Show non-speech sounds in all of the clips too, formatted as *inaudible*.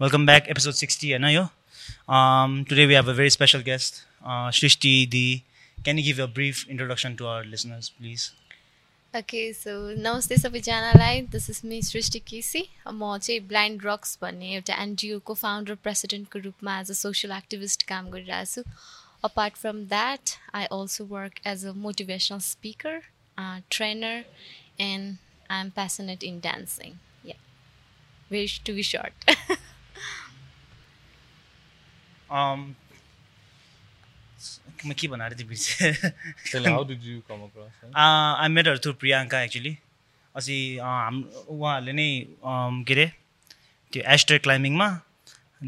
Welcome back, episode 60. होइन यो um, today we have a very special guest, uh, Shrishti D. Can you give a brief introduction to our listeners, please? Okay so नमस्ते सबैजनालाई this is me Srishti KC म चाहिँ blind रक्स भन्ने एउटा एनजिओको founder प्रेसिडेन्टको रूपमा एज अ सोसियल एक्टिभिस्ट काम गरिरहेको छु apart from that I also work as a motivational speaker trainer and I am passionate in dancing yeah very to be short Um, म के भन्नु त्यो बिर्सेँ Tell how *laughs* did you come across her? I met her through Priyanka actually अस्ति हाम उहाँहरूले नै के अरे त्यो एस्टर क्लाइम्बिङमा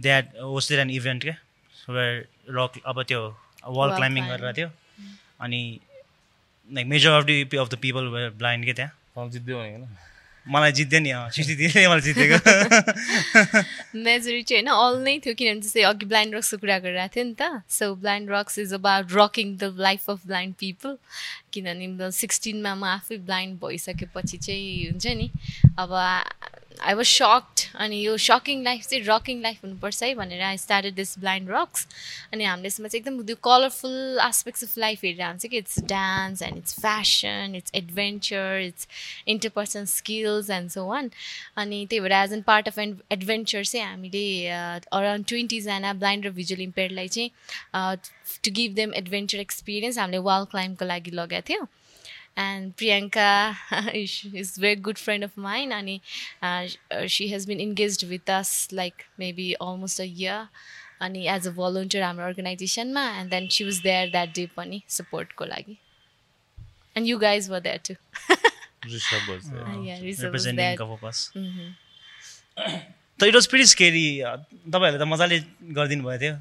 द्याट होस्टेड एन इभेन्ट क्या वेयर रक अब त्यो वाल क्लाइम्बिङ. गरेर थियो अनि like major of the of the people were blind क्या त्यहाँ मलाई जित्यो नि सिक्सटी मलाई जितेको। *laughs* मेजोरिटी होइन अल नै थियो किनभने जस्तै अघि ब्लाइन्ड रक्सको कुरा गरिरहेको थियो नि त। So blind rocks is about rocking the life of blind people किनभने सिक्सटिनमा म आफै ब्लाइन्ड भइसकेपछि चाहिँ हुन्छ नि। अब आई वाज सक्ड अनि यो सकिङ लाइफ चाहिँ रकिङ लाइफ हुनुपर्छ है भनेर I started this blind rocks अनि हामीले यसमा चाहिँ एकदम त्यो कलरफुल आस्पेक्ट्स अफ लाइफ हेरेर हुन्छ कि it's dance and it's fashion it's adventure it's interpersonal skills and so on अनि त्यही भएर as an part of an adventure चाहिँ हामीले अराउन्ड ट्वेन्टीजना ब्लाइन्ड र भिजुअल इम्पेयर्डलाई चाहिँ to give them adventure experience हामीले वाल क्लाइम्बको लागि लगाएको थियो। And Priyanka is very good friend of mine अनि she has been engage with us like maybe almost a year अनि एज अ भलन्टियर हाम्रो अर्गनाइजेसनमा and then she was there that day पनि सपोर्टको लागि and you guys were there too. त it was pretty scary तपाईँहरूले त मजाले गरिदिनु भएको थियो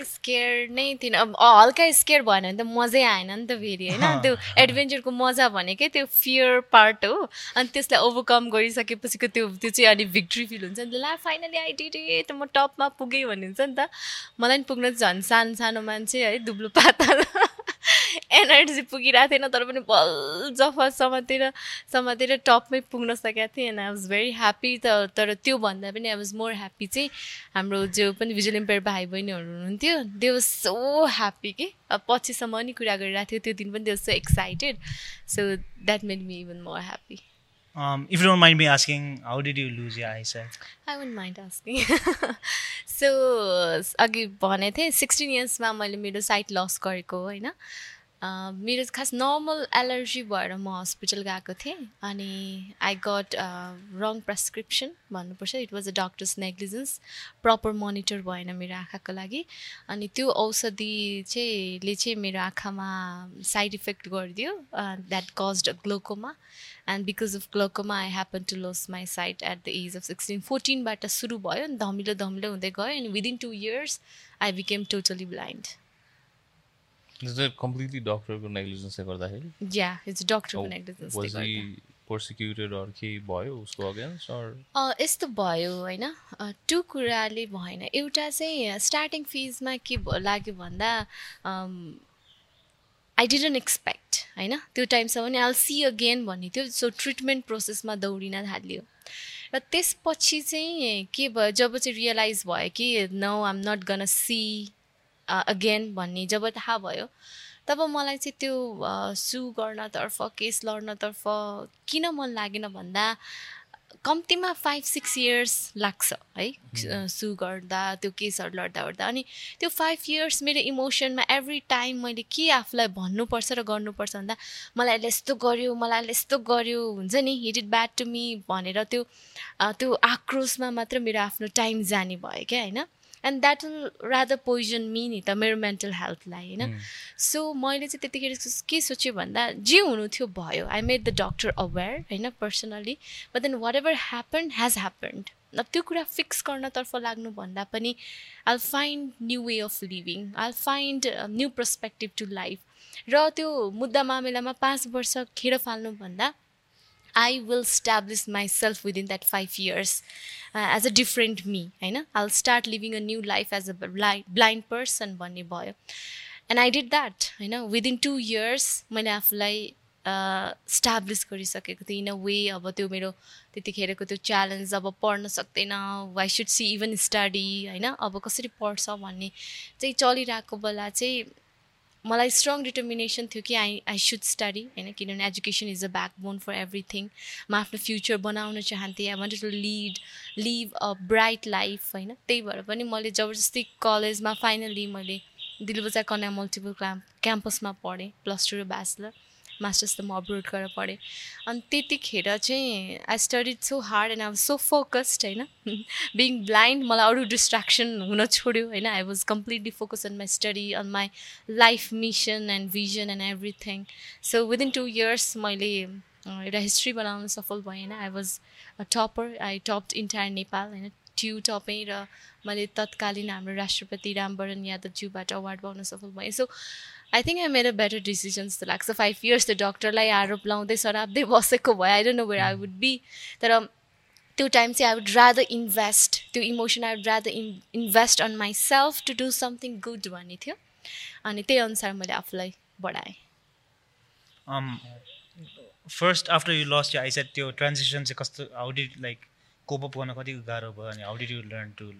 स्केयर नै थिएन अब हल्का स्केयर भएन भने त मजै आएन नि त फेरि होइन? त्यो एडभेन्चरको मजा भनेकै त्यो फियर पार्ट हो। अनि त्यसलाई ओभरकम गरिसकेपछिको त्यो त्यो चाहिँ अनि भिक्ट्री फिल हुन्छ नि त। ला फाइनली आइडिड त म टपमा पुगेँ भन्ने हुन्छ नि त। मलाई पनि पुग्न झन् सानो सानो मान्छे है दुब्लो पातल। एनर्जी पुगिरहेको थिएन तर पनि बल जफा समातेर समातेर टपमै पुग्न सकेको थिएँ। And I was very happy त तर त्योभन्दा पनि आई वाज मोर ह्याप्पी चाहिँ हाम्रो जो पनि भिजुअल इम्पेयर भाइ बहिनीहरू हुनुहुन्थ्यो दे वाज सो ह्याप्पी कि। अब पछिसम्म नि कुरा गरिरहेको थियो त्यो दिन पनि they was so excited so that made me even more happy Um, if you don't mind me asking, how did you lose your eyesight? I won't mind asking so अघि भनेको थिएँ सिक्सटिन इयर्समा मैले मेरो साइट लस गरेको होइन। मेरो खास नर्मल एलर्जी भएर म हस्पिटल गएको थिएँ अनि आई गट रङ प्रेसक्रिप्सन भन्नुपर्छ। It was a doctor's negligence proper monitor भएन मेरो आँखाको लागि। अनि त्यो औषधि चाहिँ ले चाहिँ मेरो आँखामा साइड इफेक्ट गरिदियो that caused glaucoma and because of glaucoma I happen to lose my sight at the age of sixteen फोर्टिनबाट सुरु भयो अनि धमिलो धमिलो हुँदै गयो। अनि within two years I became totally blind Is it completely डक्टरको नेग्लिजेन्सले गर्दाखेरि या इट्स डक्टरको वाज नेग्लिजेन्सले हि। गर्दा पर्सिक्युटेड अर केही भयो उसको अगेन्स्ट अर अँ, यस्तो भयो होइन टु कुराले भएन एउटा चाहिँ स्टार्टिङ फेजमा के लाग्यो भन्दा आई डिडन्ट एक्सपेक्ट होइन त्यो टाइमसम्म नि आल सी अगेन भन्ने थियो। सो ट्रिटमेन्ट प्रोसेसमा दौडिन थाल्यो। र त्यसपछि चाहिँ के भयो जब चाहिँ रियलाइज भयो कि no I'm not gonna see again भन्ने जब थाहा भयो तब मलाई चाहिँ त्यो सु गर्नतर्फ केस लड्नतर्फ किन मन लागेन भन्दा कम्तीमा फाइभ सिक्स इयर्स लाग्छ है? सु गर्दा त्यो केसहरू लड्दा ओर्दा। अनि त्यो फाइभ इयर्स मेरो इमोसनमा एभ्री टाइम मैले के आफूलाई भन्नुपर्छ र गर्नुपर्छ भन्दा मलाई यसले यस्तो गर्यो मलाई यसले यस्तो गर्यो हुन्छ नि? Hit it bad to me भनेर त्यो त्यो आक्रोशमा मात्र मेरो आफ्नो टाइम जाने भयो क्या होइन? And that will rather poison me नि त मेरो मेन्टल हेल्थलाई होइन? सो मैले चाहिँ त्यतिखेर के सोचेँ भन्दा जे हुनु थियो भयो। I made the doctor aware होइन personally but then whatever happen has happened अब त्यो कुरा फिक्स गर्नतर्फ लाग्नुभन्दा पनि I'll find new way of living I'll find new perspective to life र त्यो मुद्दा मामिलामा पाँच वर्ष खेर फाल्नुभन्दा I will establish myself within that five years uh, as a different me. होइन I'll start living a new life as a blind, blind person भन्ने भयो एन्ड आई डिड द्याट होइन विदिन टु इयर्स मैले आफूलाई establish गरिसकेको थिएँ। In a way अब त्यो मेरो त्यतिखेरको त्यो च्यालेन्ज अब पढ्न सक्दैन। Why should she even study होइन? अब कसरी पढ्छ भन्ने चाहिँ चलिरहेको बेला चाहिँ मलाई स्ट्रङ डिटर्मिनेसन थियो कि आई आई सुड स्टडी होइन? किनभने education is a backbone for everything म आफ्नो फ्युचर बनाउन चाहन्थेँ I wanted to lead live a bright life होइन? त्यही भएर पनि मैले जबरजस्ती कलेजमा फाइनली मैले दिलबजा कन्या मल्टिपल क्याम्प क्याम्पसमा पढेँ प्लस टू र ब्याचलर मास्टर्स त म अब्रोड गरेर पढेँ। अनि त्यतिखेर चाहिँ I studied so hard and I was so focused होइन? *laughs* बिङ ब्लाइन्ड मलाई अरू डिस्ट्राक्सन हुन छोड्यो होइन? I was completely focus on my study on my life mission and vision and everything so within two years मैले एउटा history बनाउन सफल भएँ होइन? I was a topper I topped entire Nepal होइन? ट्यु टपै र मैले तत्कालीन हाम्रो राष्ट्रपति रामवरण यादवज्यूबाट अवार्ड पाउन सफल भएँ। So I think I made a better decision जस्तो लाग्छ फाइभ इयर्स त्यो डक्टरलाई आरोप लाउँदै सराप्दै बसेको भए I don't know where I would be तर त्यो टाइम चाहिँ आई वुड रादर इन्भेस्ट त्यो emotion I would rather in invest on myself to do something good भन्ने थियो अनि त्यही अनुसार मैले आफूलाई बढाएँ first after you lost eyesight त्यो ट्रान्जेक्सन चाहिँ कस्तो how did like cope up गर्न कति गाह्रो भयो अनि how did you learn to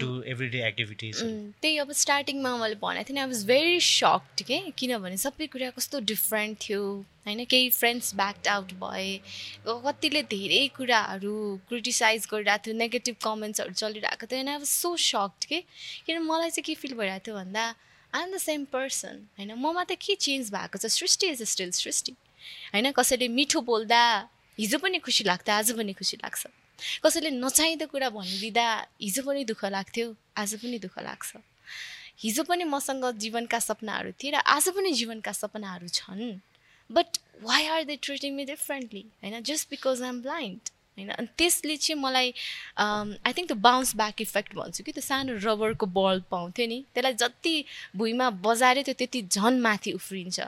do every day activities त्यही अब स्टार्टिङमा मैले भनेको थिएँ नि आई वाज भेरी सक्ड के? किनभने सबै कुरा कस्तो डिफ्रेन्ट थियो होइन? केही फ्रेन्ड्स ब्याक्ड आउट भए कतिले धेरै कुराहरू क्रिटिसाइज गरिरहेको थियो नेगेटिभ कमेन्ट्सहरू चलिरहेको थियो आई वाज सो सक्ड के? किन मलाई चाहिँ के फिल भइरहेको थियो भन्दा I am the same person होइन? ममा त के चेन्ज भएको छ? सृष्टि इज स्टिल सृष्टि होइन? कसैले मिठो बोल्दा हिजो पनि खुसी लाग्छ आज पनि खुसी लाग्छ। कसैले नचाहिँदो कुरा भनिदिँदा हिजो पनि दुःख लाग्थ्यो आज पनि दुःख लाग्छ। हिजो पनि मसँग जीवनका सपनाहरू थिए र आज पनि जीवनका सपनाहरू छन्। But why are they treating me differently होइन just because I am blind होइन अनि त्यसले चाहिँ मलाई आई थिङ्क त्यो बााउन्स ब्याक इफेक्ट भन्छु कि त्यो सानो रबरको बल पाउँथ्यो नि। त्यसलाई जति भुइँमा बजाऱ्यो त्यो त्यति झन् माथि उफ्रिन्छ।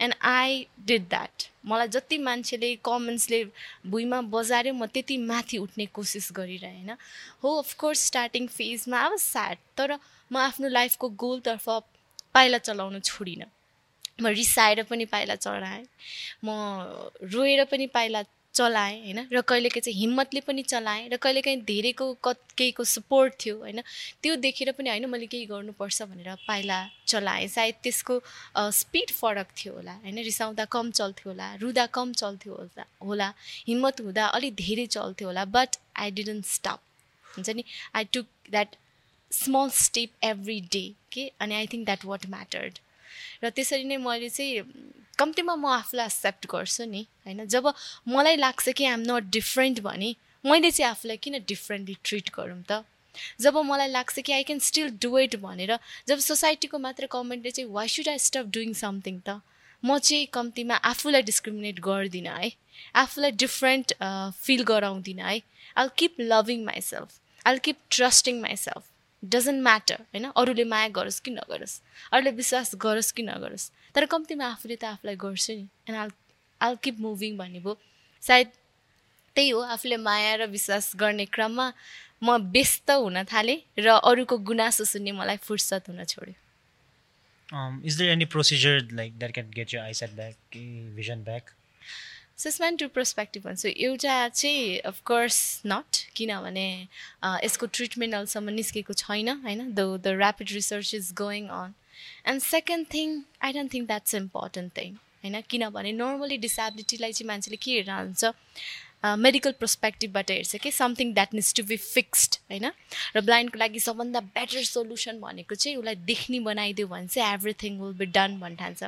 एन्ड आई डिड द्याट मलाई जति मान्छेले कमेन्ट्सले भुइँमा बजार्यो म त्यति माथि उठ्ने कोसिस गरिरहेँ होइन? हो अफकोर्स स्टार्टिङ फेजमा अब स्याड तर म आफ्नो लाइफको गोलतर्फ पाइला चलाउन छोडिनँ। म रिसाएर पनि पाइला चढाएँ। म रोएर पनि पाइला चलाएँ होइन? र कहिलेकाहीँ चाहिँ हिम्मतले पनि चलाएँ र कहिलेकाहीँ धेरैको कत केहीको सपोर्ट थियो होइन? त्यो देखेर पनि होइन मैले केही गर्नुपर्छ भनेर पाइला चलाएँ। सायद त्यसको स्पिड फरक थियो होला होइन? रिसाउँदा कम चल्थ्यो होला रुदा कम चल्थ्यो होला होला हिम्मत हुँदा अलिक धेरै चल्थ्यो होला बट आई डिडन्ट स्टप हुन्छ नि? I took that small step every day के अनि I think that what mattered र त्यसरी नै मैले चाहिँ कम्तीमा म आफूलाई एक्सेप्ट गर्छु नि होइन? जब मलाई लाग्छ कि आइएम नट डिफ्रेन्ट भने मैले चाहिँ आफूलाई किन डिफ्रेन्टली ट्रिट गरौँ त? जब मलाई लाग्छ कि I can still do it भनेर जब सोसाइटीको मात्र कमेन्टले चाहिँ why should I stop doing something त? म चाहिँ कम्तीमा आफूलाई डिस्क्रिमिनेट गर्दिनँ है? आफूलाई डिफ्रेन्ट फिल गराउँदिनँ है? I keep loving myself I keep trusting myself doesn't matter होइन अरूले माया गरोस् कि नगरोस्? अरूले विश्वास गरोस् कि नगरोस्? तर कम्तीमा आफूले त आफूलाई गर्छु नि। And I'll I'll keep moving भन्ने भयो सायद त्यही हो आफूले माया र विश्वास गर्ने क्रममा म व्यस्त हुन थालेँ र अरूको गुनासो सुन्ने मलाई फुर्सद हुन छोड्यो। Is there any procedure like that can get you eyesight back vision back suspend to perspective भन्छु एउटा चाहिँ अफकोर्स नट किनभने यसको ट्रिटमेन्ट अहिलेसम्म निस्केको छैन होइन? The the rapid research is going on and second thing I don't think that's important thing होइन? किनभने नर्मली डिसेबिलिटीलाई चाहिँ मान्छेले के हेरेर हुन्छ मेडिकल पर्सपेक्टिभबाट हेर्छ कि something that needs to be fixed होइन? र ब्लाइन्डको लागि सबभन्दा बेटर सोल्युसन भनेको चाहिँ उसलाई देख्ने बनाइदियो भने चाहिँ एभ्रिथिङ विल बी डन भन् ठान्छ।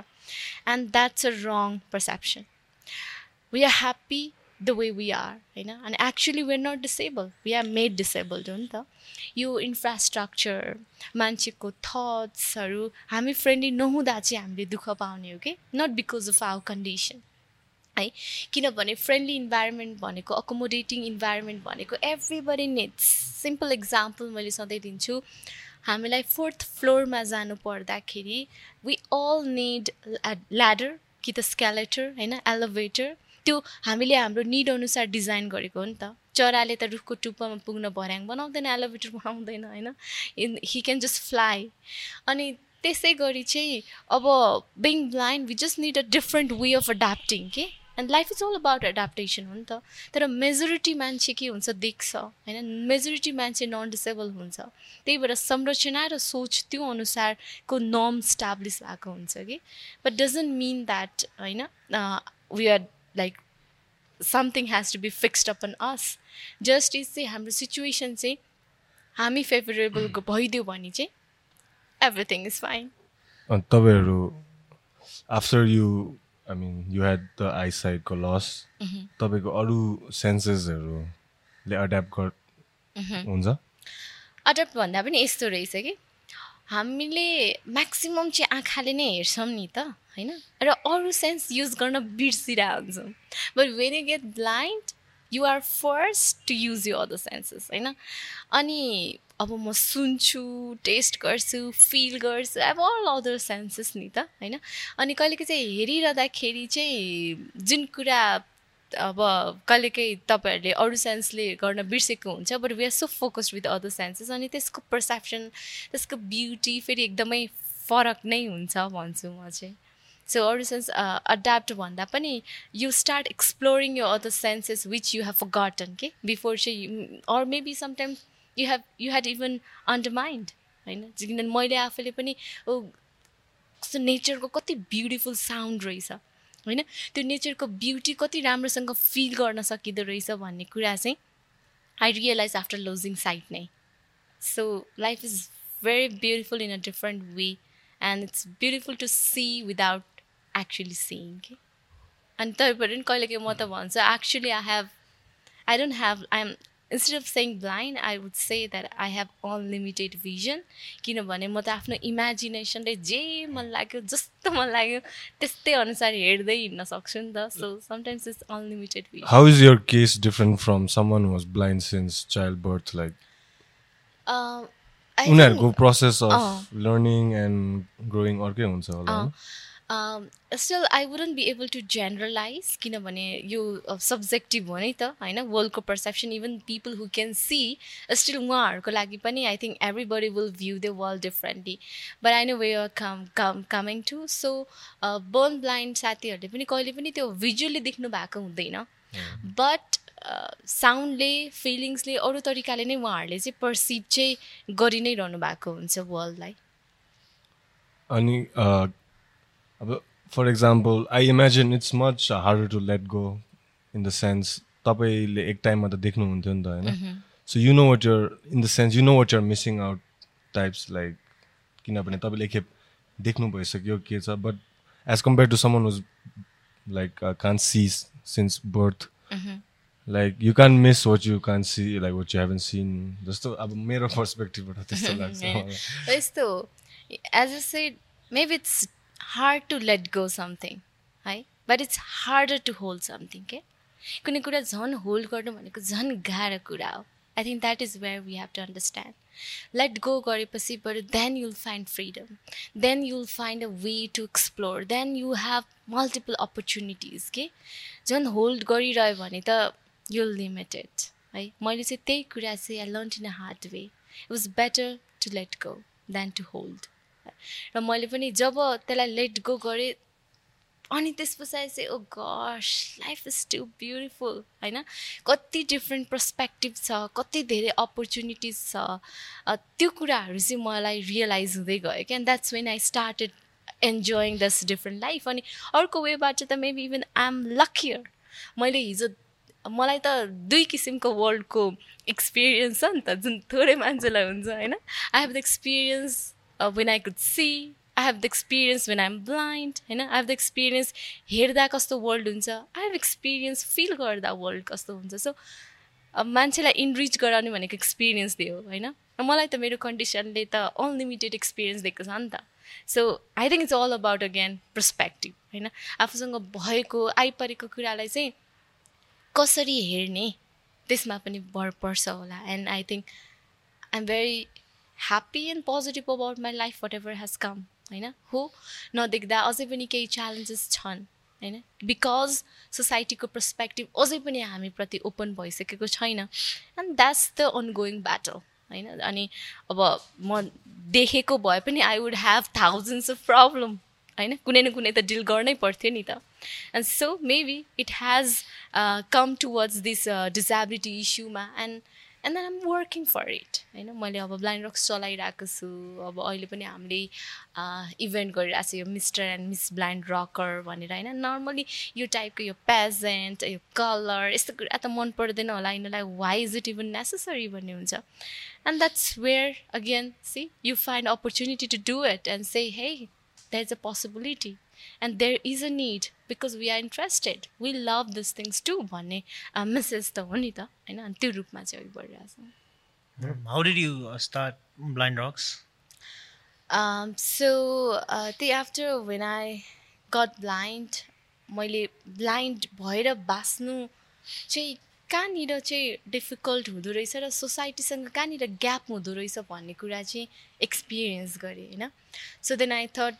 And that's a wrong perception we are happy the way we are होइन अनि actually we are not disable we are made disabled हो नि त यो इन्फ्रास्ट्रक्चर मान्छेको थट्सहरू हामी फ्रेन्डली नहुँदा चाहिँ हामीले दुःख पाउने हो कि not because of our condition है? किनभने फ्रेन्डली इन्भाइरोमेन्ट भनेको अकोमोडेटिङ इन्भाइरोमेन्ट भनेको एभ्रिबडी निड्स सिम्पल इक्जाम्पल मैले सधैँ दिन्छु। हामीलाई फोर्थ फ्लोरमा जानु पर्दाखेरि वी अल निड ल्याडर कि त स्क्यालेटर होइन? एलोभेटर त्यो हामीले हाम्रो निड अनुसार डिजाइन गरेको हो नि त। चराले त रुखको टुप्पामा पुग्न भर्याङ बनाउँदैन एलोभेटर बनाउँदैन होइन? In he can just fly अनि त्यसै गरी चाहिँ अब being blind we just need a different way of adapting के and life is all about adaptation हो नि त। तर मेजोरिटी मान्छे के हुन्छ देख्छ होइन? मेजोरिटी मान्छे नन डिसेबल हुन्छ। त्यही भएर संरचना र सोच त्यो अनुसारको नर्म स्टाब्लिस भएको हुन्छ कि बट डजन्ट मिन द्याट होइन? We are like something has to be fixed upon us just is चाहिँ हाम्रो सिचुएसन चाहिँ हामी फेभरेबलको भइदियो भने चाहिँ एभ्रिथिङ इज फाइन अनि तपाईँहरू after you I mean you had the आइसाइटको loss तपाईँको अरू सेन्सेसहरूले एड्याप्ट गर हुन्छ अडप्ट भन्दा पनि यस्तो रहेछ कि हामीले म्याक्सिमम् चाहिँ आँखाले नै हेर्छौँ नि त होइन? र अरू सेन्स युज गर्न बिर्सिरहेको हुन्छौँ। But when you get blind you are first to use you other senses होइन? अनि अब म सुन्छु टेस्ट गर्छु फिल गर्छु अब अल अदर सेन्सेस नि त होइन? अनि कहिलेकाहीँ चाहिँ हेरिरहँदाखेरि चाहिँ जुन कुरा अब कहिलेकाहीँ तपाईँहरूले अरू सेन्सले गर्न बिर्सेको हुन्छ but we are so focused with other senses अनि त्यसको पर्सेप्सन त्यसको ब्युटी फेरि एकदमै फरक नै हुन्छ भन्छु म चाहिँ। सो अरू सेन्स अड्याप्ट भन्दा पनि यु स्टार्ट एक्सप्लोरिङ यो other senses which you have gotten के बिफोर चाहिँ or maybe sometimes you have you had even undermined होइन? किनभने मैले आफैले पनि नेचरको कति ब्युटिफुल साउन्ड रहेछ। होइन? त्यो नेचरको ब्युटी कति राम्रोसँग फिल गर्न सकिँदो रहेछ भन्ने कुरा चाहिँ I realize after losing sight नै। So life is very beautiful in a different way and it's beautiful to see without actually seeing के अनि तपाईँहरू पनि कहिलेकाहीँ म त भन्छु actually I have I don't have I am instead of saying blind I would say that I have unlimited vision किनभने म त आफ्नो इमेजिनेसनले जे मन लाग्यो जस्तो मन लाग्यो त्यस्तै अनुसार हेर्दै हिँड्न सक्छु नि त। So sometimes it's unlimited vision how is your case different from someone was blind since child birth like उनीहरूको process of learning and growing अर्कै हुन्छ होला still I wouldn't be able to generalize किनभने यो सब्जेक्टिभ हो नि त होइन? वर्ल्डको perception even people who can see still उहाँहरूको लागि पनि I think everybody will view the world differently but I know way are come come coming to so born blind साथीहरूले पनि कहिले पनि त्यो भिजुअली देख्नु भएको हुँदैन. बट साउन्डले फिलिङ्सले अरू तरिकाले नै उहाँहरूले चाहिँ पर्सिभ चाहिँ गरि नै रहनु भएको हुन्छ वर्ल्डलाई अनि अब for example I imagine it's much harder to let go in the sense तपाईँले एक टाइममा त देख्नुहुन्थ्यो नि त होइन? So you know what you're in the sense you know what you're missing out types like किनभने तपाईँले एकखेप देख्नु भइसक्यो के छ but as compare to someone was like can't see since birth like you can miss what you can see like what you haven't seen जस्तो अब मेरो पर्सपेक्टिभबाट त्यस्तो लाग्छ। *laughs* यस्तो as a said maybe it's hard to let go something है but it's harder to hold something के कुनै कुरा झन् होल्ड गर्नु भनेको झन् गाह्रो कुरा हो। I think that is where we have to understand let go गरेपछि बरु then you'll find freedom then you'll find a way to explore then you have multiple opportunities के झन् होल्ड गरिरह्यो भने त युल लिमिटेड है मैले चाहिँ त्यही कुरा चाहिँ I learn in a hard way it was better to let go then to hold *laughs* र मैले पनि जब त्यसलाई लेट गो गरेँ अनि त्यस पछाडि चाहिँ ओ gosh life is too beautiful होइन? कति डिफ्रेन्ट पर्सपेक्टिभ छ कति धेरै अपर्च्युनिटिज छ। त्यो कुराहरू चाहिँ मलाई रियलाइज हुँदै गयो क्या that's when I started enjoying this different life अनि अर्को वेबाट त maybe even I am luckier मैले हिजो मलाई त दुई किसिमको वर्ल्डको एक्सपिरियन्स छ नि त जुन थोरै मान्छेलाई हुन्छ होइन? I have the experience uh, when I could see. I have the experience when I'm blind होइन आई हेभ द एक्सपिरियन्स हेर्दा कस्तो वर्ल्ड हुन्छ? आई हेभ एक्सपिरियन्स फिल गर्दा वर्ल्ड कस्तो हुन्छ? सो अब मान्छेलाई इनरिच गराउने भनेको एक्सपिरियन्स दियो होइन? मलाई त मेरो कन्डिसनले त अनलिमिटेड एक्सपिरियन्स दिएको छ नि त। So I think it's all about again perspective होइन? आफूसँग भएको आइपरेको कुरालाई चाहिँ कसरी हेर्ने त्यसमा पनि भर पर्छ होला। And I think I am very happy and positive about my life whatever has come होइन हो नदेख्दा अझै पनि केही च्यालेन्जेस छन् होइन बिकज सोसाइटीको पर्सपेक्टिभ अझै पनि हामीप्रति ओपन भइसकेको छैन and that's the ongoing battle होइन अनि अब म देखेको भए पनि I would have thousands of problem होइन कुनै न कुनै त डिल गर्नै पर्थ्यो नि त and so maybe it has come towards this disability इस्युमा and and I'm working for it होइन मैले अब ब्लाइन्ड रक्स चलाइरहेको छु। अब अहिले पनि हामीले इभेन्ट गरिरहेको छ। यो mister and miss blind rocker भनेर होइन। नर्मली यो टाइपको यो पेजेन्ट यो कलर यस्तो कुरा त मन पर्दैन होला। यिनीहरूलाई why is it even necessary भन्ने हुन्छ। And that's where again see you find opportunity to do it and say hey that is a possibility and there is a need because we are interested we love this things to भन्ने message त हो नि त होइन? अनि त्यो रूपमा चाहिँ अघि बढिरहेको छ। Uh, त्यही after when I got blind मैले ब्लाइन्ड भएर बाँच्नु चाहिँ कहाँनिर चाहिँ डिफिकल्ट हुँदो रहेछ र सोसाइटीसँग कहाँनिर ग्याप हुँदो रहेछ भन्ने कुरा चाहिँ एक्सपिरियन्स गरेँ होइन? So then I thought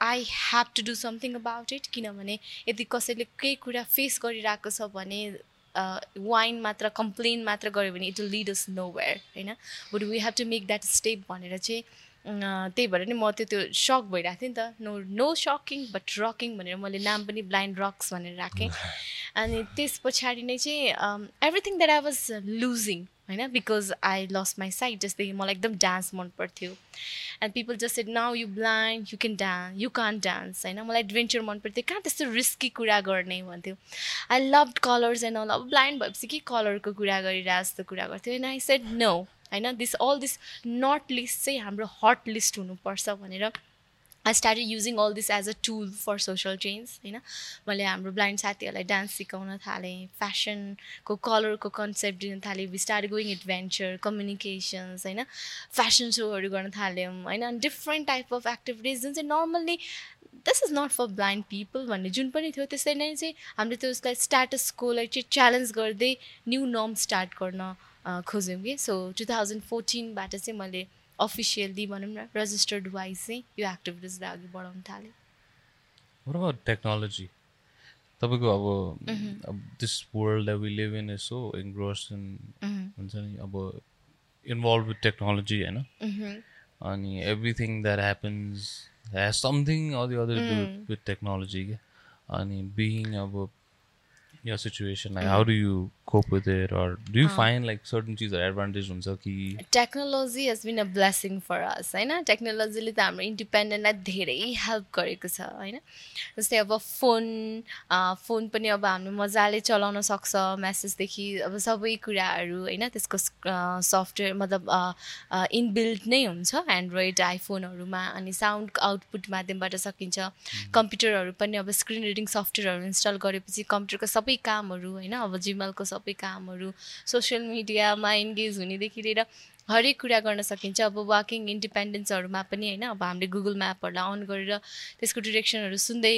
I have to do something about it किनभने यदि कसैले केही कुरा फेस गरिरहेको छ भने वाइन मात्र कम्प्लेन मात्र गऱ्यो भने it will lead us nowhere होइन? But we have to make that step भनेर चाहिँ त्यही भएर नि म त्यो त्यो सक भइरहेको थिएँ नि त। No no sucking but rocking भनेर मैले नाम पनि ब्लाइन्ड रक्स भनेर राखेँ। *laughs* अनि त्यस पछाडि नै चाहिँ everything that I was losing होइन? Because I lost my sight जस्तै मलाई एकदम डान्स मन पर्थ्यो and people just said now you blind you can dance you can't dance होइन? मलाई एडभेन्चर मन पर्थ्यो कहाँ त्यस्तो रिस्की कुरा गर्ने भन्थ्यो। I love colours and all अब ब्लाइन्ड भएपछि के कलरको कुरा गरिरहेको जस्तो कुरा गर्थ्यो। एन्ड आई सेड नो होइन? This all this not list चाहिँ हाम्रो हट लिस्ट हुनुपर्छ भनेर I started using all this as a tool for social change होइन मैले हाम्रो ब्लाइन्ड साथीहरूलाई डान्स सिकाउन थालेँ फेसनको कलरको कन्सेप्ट दिन थालेँ we start going adventure communications होइन फेसन सोहरू गर्न थाल्यौँ होइन अनि डिफ्रेन्ट टाइप अफ एक्टिभिटिज जुन चाहिँ normally this is not for blind people भन्ने जुन पनि थियो त्यसरी नै चाहिँ हामीले त्यो उसलाई स्ट्याटसकोलाई चाहिँ च्यालेन्ज गर्दै न्यू नर्म स्टार्ट गर्न खोज्यौँ कि। सो टु थाउजन्ड फोर्टिनबाट चाहिँ मैले अफिसियल्ली भनौँ न रजिस्टर्ड वाइज चाहिँ यो एक्टिभिटिजलाई अघि बढाउन थालेँ। Technology? तपाईँको अब this world that we live in is so engrossed in हुन्छ नि अब इन्भल्भ विथ टेक्नोलोजी होइन? अनि everything that happens has something the other do with technology क्या? अनि बिङ अब यो situation how do you cope with it or do you find like certain चिजहरू एडभान्टेज हुन्छ कि? Technology has been a blessing for us होइन? टेक्नोलोजीले त हाम्रो इन्डिपेन्डेन्टलाई धेरै हेल्प गरेको छ होइन? जस्तै अब फोन फोन पनि अब हामीले मजाले चलाउन सक्छ म्यासेजदेखि अब सबै कुराहरू होइन? त्यसको सफ्टवेयर मतलब इनबिल्ड नै हुन्छ एन्ड्रोइड आइफोनहरूमा अनि साउन्ड आउटपुट माध्यमबाट सकिन्छ। कम्प्युटरहरू पनि अब स्क्रिन रिडिङ सफ्टवेयरहरू इन्स्टल गरेपछि कम्प्युटरको सबै कामहरू होइन? अब जिमेलको सबै कामहरू सोसियल मिडियामा इन्गेज हुनेदेखि लिएर हरेक कुरा गर्न सकिन्छ अब वाकिङ इन्डिपेन्डेन्सहरूमा पनि होइन अब हामीले गुगल म्यापहरूलाई अन गरेर त्यसको डिरेक्सनहरू सुन्दै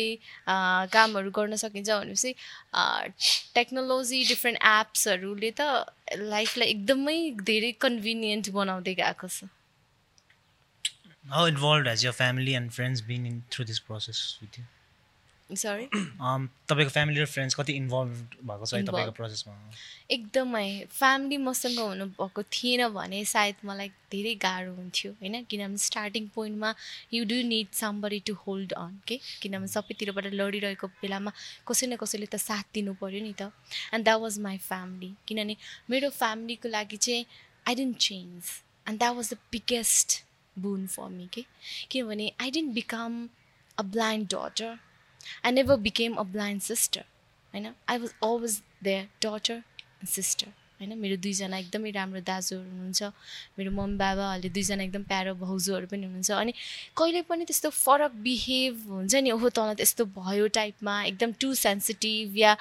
कामहरू गर्न सकिन्छ भनेपछि टेक्नोलोजी डिफ्रेन्ट एप्सहरूले त लाइफलाई एकदमै धेरै कन्भिनियन्ट बनाउँदै गएको छ How involved has your family and friends been in through this process with you? Sorry *clears throat* Um, तपाईँको फ्यामिली र फ्रेन्ड्स कति इन्भल्भ भएको छ तपाईँको. प्रोसेसमा एकदमै. फ्यामिली मसँग हुनुभएको थिएन भने सायद मलाई धेरै गाह्रो हुन्थ्यो होइन? किनभने स्टार्टिङ पोइन्टमा you do need somebody to hold on के किनभने सबैतिरबाट लडिरहेको बेलामा कसै न कसैले त साथ दिनु पऱ्यो नि त। And that was my family किनभने मेरो फ्यामिलीको लागि चाहिँ I didn't change and that was the biggest boon for me के किनभने I didn't become a blind daughter I never became a blind sister होइन I was always their daughter and sister होइन मेरो दुईजना एकदमै राम्रो दाजुहरू हुनुहुन्छ. मेरो मम्मी बाबाहरूले दुईजना एकदम प्यारो भाउजूहरू पनि हुनुहुन्छ। अनि कहिले पनि त्यस्तो फरक बिहेभ हुन्छ नि ओहो तँलाई त्यस्तो भयो टाइपमा एकदम टु सेन्सिटिभ या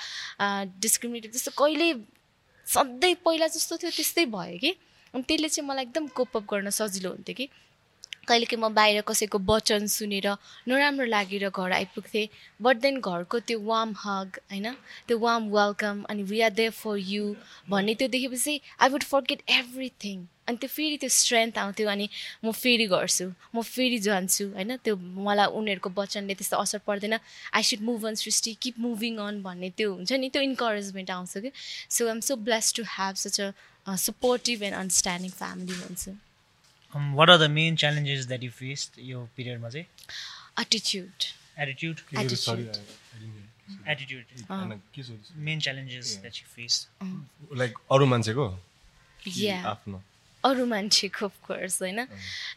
डिस्क्रिमिनेटिभ त्यस्तो कहिले सधैँ पहिला जस्तो थियो त्यस्तै भयो कि। अनि त्यसले चाहिँ मलाई एकदम कोपअप गर्न सजिलो हुन्थ्यो कि। कहिलेकाहीँ म बाहिर कसैको वचन सुनेर नराम्रो लागेर घर आइपुग्थेँ। बट देन घरको त्यो वार्म हग होइन? त्यो वार्म वेलकम अनि we are there for you भन्ने त्यो देखेपछि आई वुड फर्गेट एभ्रिथिङ अनि त्यो फेरि त्यो स्ट्रेन्थ आउँथ्यो अनि म फेरि गर्छु म फेरि जान्छु होइन? त्यो मलाई उनीहरूको वचनले त्यस्तो असर पर्दैन। I should move on Srishti keep moving on भन्ने त्यो हुन्छ नि त्यो इन्करेजमेन्ट आउँछ कि so I'm so blessed to have such a supportive and understanding family भन्छु। What are the main challenges that you face यो पिरियडमा चाहिँ एटिट्युड एटिट्युड सोध्छु main challenges that you face like अरू मान्छेको या आफ्नो अरू मान्छेको अफकोर्स होइन?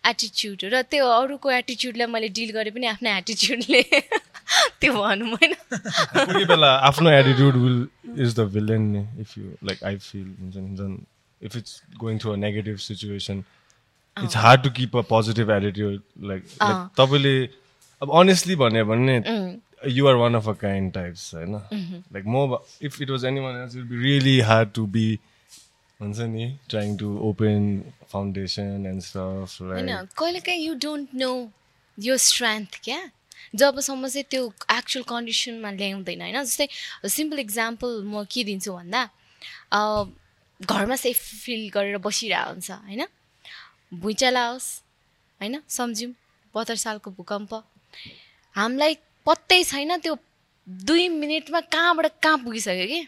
एटिच्युड र त्यो अरूको एटिच्युडलाई मैले डिल गरेँ पनि आफ्नो एटिच्युडले *laughs* त्यो भनौँ होइन? *laughs* कोही बेला आफ्नो attitude will is the villain if you like I feel हुन्छ नि झन् if it's going through a negative situation it's hard to keep a positive attitude like. तपाईँले अब अनेस्टली भन्यो भने you are one of a kind types होइन? Like म if it was anyone else will be really hard to be हुन्छ नि trying to open foundation and stuff होइन कहिलेकाहीँ यु डोन्ट नो यो स्ट्रेन्थ क्या? जबसम्म चाहिँ त्यो एक्चुअल कन्डिसनमा ल्याउँदैन होइन? जस्तै सिम्पल इक्जाम्पल म के दिन्छु भन्दा घरमा सेफ फिल गरेर बसिरहेको हुन्छ होइन? भुइँचालो आओस् होइन? सम्झौँ बहत्तर सालको भूकम्प। हामीलाई पत्तै छैन त्यो दुई मिनटमा कहाँबाट कहाँ पुगिसक्यो कि?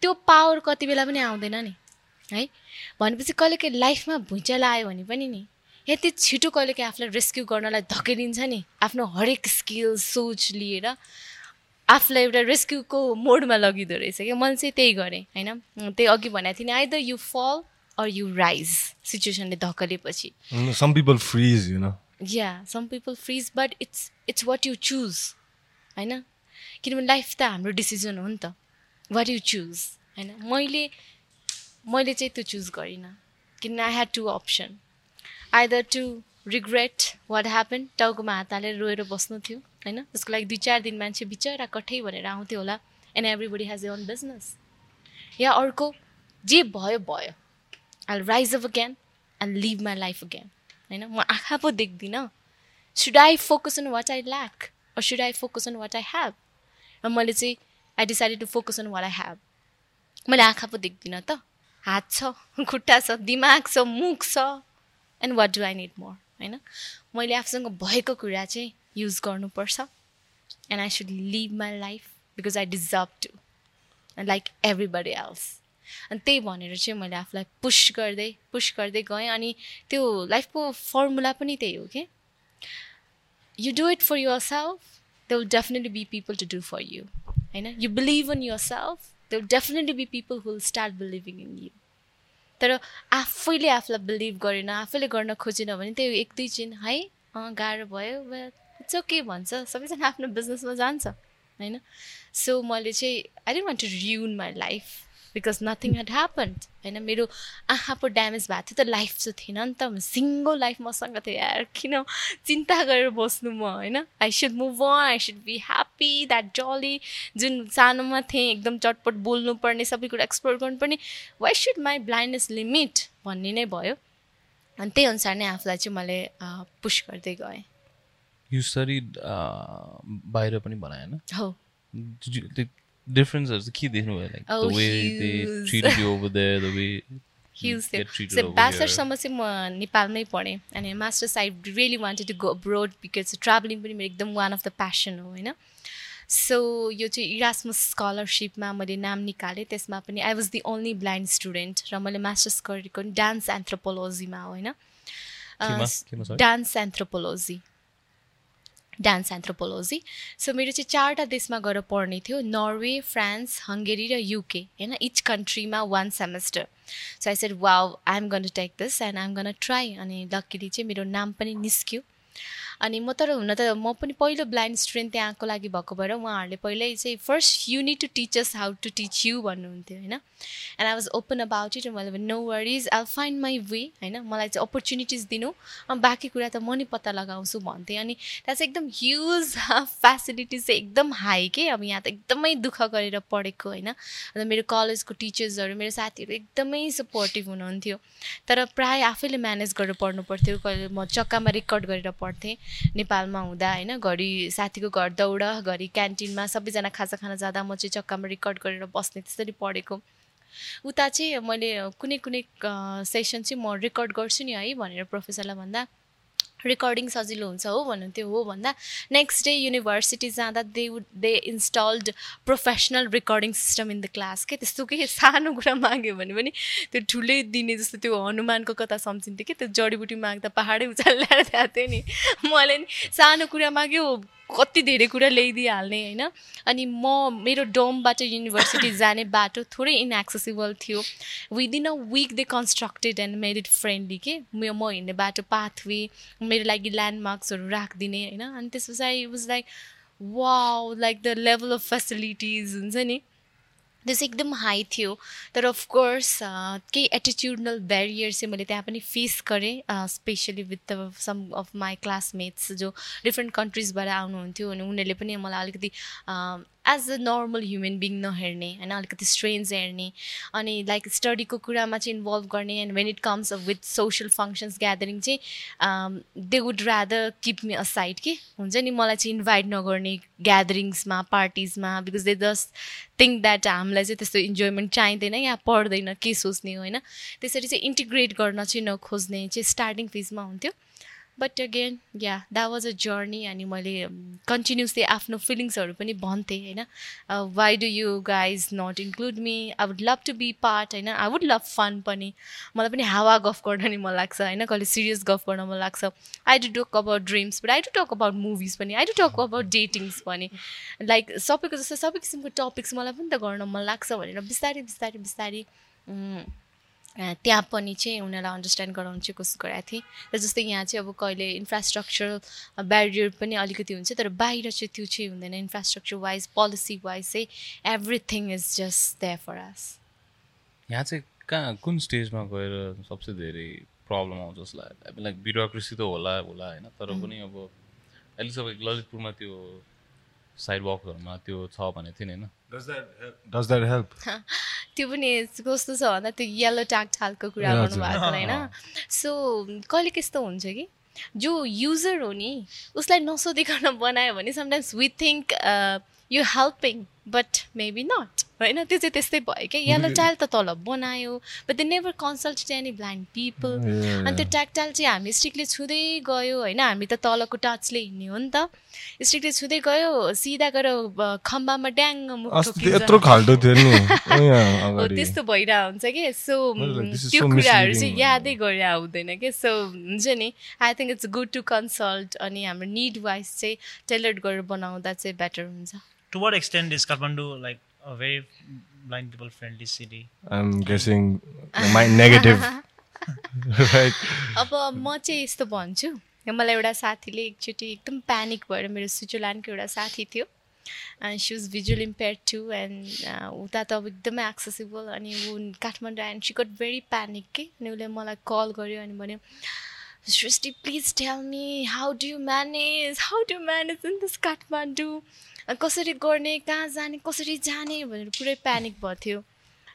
त्यो पावर कति बेला पनि आउँदैन नि है? भनेपछि कहिलेकाहीँ लाइफमा भुइँचालो आयो भने पनि नि यति छिटो कहिलेकाहीँ आफूलाई रेस्क्यु गर्नलाई धकेलिन्छ नि आफ्नो हरेक स्किल सोच लिएर आफूलाई एउटा रेस्क्युको मोडमा लगिँदो रहेछ क्या मैले चाहिँ त्यही गरेँ होइन? त्यही अघि भनेको थिएँ नि either you fall or you rise सिचुएसनले धकेलेपछि। Some people freeze you know yeah some people freeze but it's it's what you choose होइन? किनभने लाइफ त हाम्रो डिसिजन हो नि त। वाट यु चुज होइन? मैले मैले चाहिँ त्यो चुज गरिनँ। किन I had to option either to regret what happen टाउकोमा हात हालेर रोएर बस्नु थियो होइन? त्यसको लागि दुई चार दिन मान्छे बिचरा कठै भनेर आउँथ्यो होला and everybody has a own business या अर्को जे भयो भयो। I rise up again and live my life again होइन म आँखा पो देख्दिनँ should I focus on what I lack or should I focus on what I have र मैले चाहिँ I decided to focus on what I have मैले आँखा पो देख्दिनँ त हात छ खुट्टा छ दिमाग छ मुख छ and what do I need more होइन मैले आफूसँग भएको कुरा चाहिँ युज गर्नुपर्छ and I should live my life because I deserve to like everybody else अनि त्यही भनेर चाहिँ मैले आफूलाई पुस गर्दै पुस गर्दै गएँ अनि त्यो लाइफको फर्मुला पनि त्यही हो कि you do it for yourself, there will definitely be people to do for you. होइन you believe in yourself, there will definitely be people who will start believing in you. तर आफैले आफूलाई बिलिभ गरेन आफैले गर्न खोजेन भने त्यो एक दुई दिन है अँ गाह्रो भयो इट्स ओके भन्छ सबैजना आफ्नो बिजनेसमा जान्छ होइन सो मैले चाहिँ I didn't want to ruin my life because nothing had happened होइन मेरो आँखा पो ड्यामेज भएको थियो त लाइफ चाहिँ थिएन नि त सिङ्गल लाइफ मसँग थियो यार। किन चिन्ता गरेर बस्नु म होइन? I should move on I should be happy that jolly जुन सानोमा थिएँ एकदम चटपट बोल्नुपर्ने सबै कुरा एक्सप्लोर गर्नुपर्ने। Why should my blindness limit भन्ने नै भयो। अनि त्यही अनुसार नै आफूलाई चाहिँ मैले पुस गर्दै गएँ। बाहिर पनि होइन? हो। डिफरेन्सहरू चाहिँ के देख्नुभयो like Oh, the way they. Treat you over there the way huge थियो ब्याचलरसम्म चाहिँ म नेपालमै पढेँ अनि masters I really wanted to go abroad because travelling पनि मेरो एकदम वान अफ द प्यासन हो होइन सो यो चाहिँ इरासमस स्कलरसिपमा मैले नाम निकालेँ त्यसमा पनि I was the only blind student र मैले मास्टर्स गरेको डान्स एन्थ्रोपोलोजीमा हो होइन? Dance anthropology dance anthropology so मेरो चाहिँ चारवटा देशमा गएर पढ्ने थियो नर्वे फ्रान्स हङ्गेरी र युके होइन each कन्ट्रीमा one semester so I said wow I am gonna to take this and I am gonna try अनि लक्कीली चाहिँ मेरो नाम पनि निस्क्यो। अनि म तर हुन त म पनि पहिलो ब्लाइन्ड स्टुडेन्ट त्यहाँको लागि भएको भएर उहाँहरूले पहिल्यै चाहिँ first you need to teachers how to teach you भन्नुहुन्थ्यो होइन? And I was open about it मैले no worries I find my way होइन? मलाई चाहिँ अपर्च्युनिटिज दिनु बाँकी कुरा त म नै पत्ता लगाउँछु भन्थेँ। अनि त्यहाँ चाहिँ एकदम ह्युज फेसिलिटिज *laughs* चाहिँ एकदम हाई के? अब यहाँ त एकदमै दुःख गरेर पढेको होइन? अन्त मेरो कलेजको टिचर्सहरू मेरो साथीहरू एकदमै सपोर्टिभ हुनुहुन्थ्यो। तर प्रायः आफैले म्यानेज गरेर पढ्नु पर्थ्यो। कहिले म चक्कामा रेकर्ड गरेर पढ्थेँ। नेपालमा हुँदा होइन घरि साथीको घर दौड घरि क्यान्टिनमा सबैजना खाजा खान जाँदा म चाहिँ चक्कामा रेकर्ड गरेर बस्ने त्यसरी पढेको। उता चाहिँ मैले कुनै कुनै सेसन चाहिँ म रेकर्ड गर्छु नि है भनेर प्रोफेसरलाई भन्दा रेकर्डिङ सजिलो हुन्छ हो भन्नुहुन्थ्यो हो भन्दा नेक्स्ट डे युनिभर्सिटी जाँदा they would they installed professional recording system in the class के त्यस्तो के सानो कुरा माग्यो भने पनि त्यो ठुलै दिने जस्तो त्यो हनुमानको कथा सम्झिन्थ्यो कि त्यो जडीबुटी माग्दा पाहाडै उचाल *laughs* ल्याएर थियो नि। मैले नि सानो कुरा माग्यो कति धेरै कुरा ल्याइदिइहाल्ने होइन? अनि म मेरो डोमबाट युनिभर्सिटी *coughs* जाने बाटो थोरै इनएक्सेसिबल थियो। Within a week they constructed and made it friendly के? म हिँड्ने बाटो पाथवे मेरो लागि ल्यान्डमार्क्सहरू राखिदिने होइन? अनि त्यस पछाडि वाज लाइक वा like the level of facilities हुन्छ नि? त्यो चाहिँ एकदम हाई थियो। तर अफकोर्स केही एटिट्युडनल ब्यारियर चाहिँ मैले त्यहाँ पनि फेस गरेँ specially with some of my classmates जो डिफ्रेन्ट कन्ट्रिजबाट आउनुहुन्थ्यो अनि उनीहरूले पनि मलाई अलिकति as a normal human being नहेर्ने होइन? अलिकति स्ट्रेन्ज हेर्ने अनि लाइक स्टडीको कुरामा चाहिँ इन्भल्भ गर्ने and when it comes with social functions gathering चाहिँ they would rather keep me aside कि? हुन्छ नि? मलाई चाहिँ इन्भाइट नगर्ने ग्यादरिङ्समा पार्टिजमा because they just think that हामीलाई चाहिँ त्यस्तो इन्जोयमेन्ट चाहिँदैन यहाँ पढ्दैन के सोच्ने हो होइन? त्यसरी चाहिँ इन्टिग्रेट गर्न चाहिँ नखोज्ने चाहिँ स्टार्टिङ फेजमा हुन्थ्यो। But again yeah that was a journey अनि मैले कन्टिन्युसली आफ्नो फिलिङ्सहरू पनि भन्थेँ होइन? Why do you guys not include me I would love to be part होइन? आई वुड लभ फन पनि। मलाई पनि हावा गफ गर्न नि मन लाग्छ होइन? कहिले सिरियस गफ गर्न मन लाग्छ। I do talk about dreams but I do talk about movies पनि। I do talk about datings पनि। लाइक सबैको जस्तो सबै किसिमको टपिक्स मलाई पनि त गर्न मन लाग्छ भनेर बिस्तारै बिस्तारै बिस्तारै त्यहाँ पनि चाहिँ उनीहरूलाई अन्डरस्ट्यान्ड गराउनु चाहिँ कोसिस गरेको थिएँ। र जस्तै यहाँ चाहिँ अब कहिले इन्फ्रास्ट्रक्चर ब्यारियर पनि अलिकति हुन्छ तर बाहिर चाहिँ त्यो चाहिँ हुँदैन। इन्फ्रास्ट्रक्चर वाइज पोलिसी वाइज चाहिँ everything is just there for us यहाँ चाहिँ कहाँ कुन स्टेजमा गएर सबसे धेरै प्रब्लम आउँछ जस्तो लाग्यो लाइक ब्युरोक्रेसी त होला होला होइन तर पनि अब अहिले सबै ललितपुरमा त्यो साइड वकहरूमा त्यो छ भने थियो नि होइन त्यो पनि कस्तो छ भन्दा त्यो येल्लो ट्याग ठालको कुरा गर्नुभएको होइन। सो कहिले कस्तो हुन्छ कि जो युजर हो नि उसलाई नसोधिकन बनायो भने sometimes we think you helping but maybe not होइन त्यो चाहिँ त्यस्तै भयो क्या यल्लो टाइल त तल बनायो but they never consult any blind people अनि त्यो ट्याक्टाइल चाहिँ हामी स्ट्रिक्टली छुँदै गयो होइन हामी त तलको टचले हिँड्ने हो नि त स्ट्रिक्टली छुँदै गयो सिधा गएर खम्बामा ड्याङ त्यस्तो भइरहेको हुन्छ कि सो त्यो कुराहरू चाहिँ यादै गरेर हुँदैन कि सो हुन्छ नि I think it's good to consult अनि हाम्रो निड वाइज चाहिँ टेलर्ड गरेर बनाउँदा चाहिँ बेटर हुन्छ To what extent is Kathmandu like a very blind people friendly city? I'm guessing my negative. *laughs* right. अब म चाहिँ यस्तो भन्छु मलाई एउटा साथीले एकचोटि एकदम प्यानिक भएर मेरो स्विजरल्यान्डको एउटा साथी थियो and she was visual impair too and उता त अब एकदमै एक्सेसिबल अनि ऊ Kathmandu and she got very panic के अनि उसले मलाई कल गर्यो अनि भन्यो Srishti please tell me how do you manage how do manage in this Kathmandu कसरी गर्ने कहाँ जाने कसरी जाने भनेर पुरै प्यानिक भएको थियो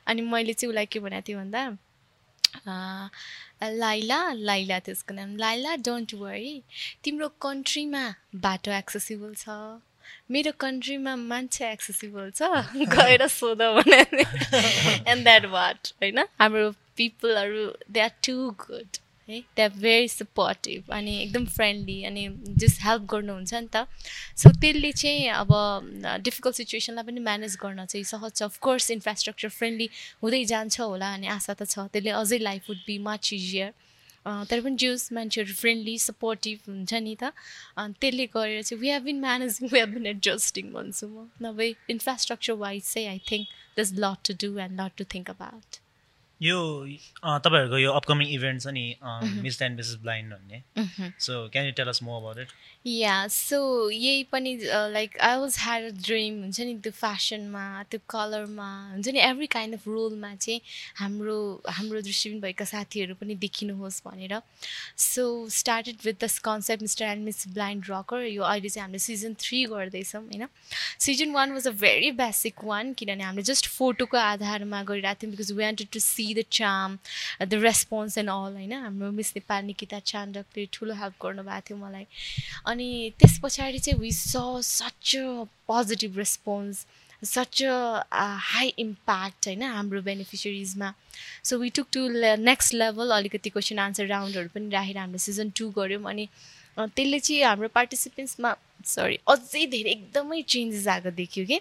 अनि मैले चाहिँ उसलाई के भनेको थिएँ भन्दा लाइला लाइला त्यसको नाम। लाइला डोन्ट वरी तिम्रो कन्ट्रीमा बाटो एक्सेसिबल छ। मेरो कन्ट्रीमा मान्छे एक्सेसिबल छ। *laughs* गएर सोध भने। एन्ड द्याट वाट होइन? हाम्रो पिपलहरू दे आर टु गुड है दे आर भेरी सपोर्टिभ अनि एकदम फ्रेन्डली अनि जस्ट हेल्प गर्नुहुन्छ नि त। सो त्यसले चाहिँ अब डिफिकल्ट सिचुएसनलाई पनि म्यानेज गर्न चाहिँ सहज छ। अफकोर्स इन्फ्रास्ट्रक्चर फ्रेन्डली हुँदै जान्छ होला अनि आशा त छ। त्यसले अझै life would be much easier तर पनि जुस मान्छेहरू फ्रेन्डली सपोर्टिभ हुन्छ नि त। त्यसले गरेर चाहिँ we have been managing we have been adjusting भन्छु म नभए इन्फ्रास्ट्रक्चर वाइज चाहिँ I think this lot to do and lot to think about यो तपाईँहरूको यो अपकमिङ इभेन्ट छ नि मिस एन्ड मिसेस ब्लाइन्ड भन्ने। So can you tell us more about it yeah so यही पनि like I was had a dream हुन्छ नि त्यो फेसनमा त्यो कलरमा हुन्छ नि एभ्री काइन्ड अफ रोलमा चाहिँ हाम्रो हाम्रो दृष्टिबिन भएका साथीहरू पनि देखिनुहोस् भनेर। So started with this concept mister and miss blind rocker यो अहिले चाहिँ हामीले सिजन थ्री गर्दैछौँ होइन। Season one was a very basic one किनभने हामीले जस्ट फोटोको आधारमा गरिरहेको थियौँ because we wanted to see the charm the response and all होइन? हाम्रो मिस नेपाल निकिता चाण्डकले ठुलो हेल्प गर्नुभएको थियो मलाई. अनि त्यस पछाडि चाहिँ we saw such a positive response such a high impact होइन हाम्रो बेनिफिसियरिजमा so we took to next level अलिकति क्वेसन आन्सर राउन्डहरू पनि राखेर हामीले सिजन टू गऱ्यौँ अनि त्यसले चाहिँ हाम्रो पार्टिसिपेन्ट्समा सरी अझै धेरै एकदमै चेन्जेस आएको देख्यो कि?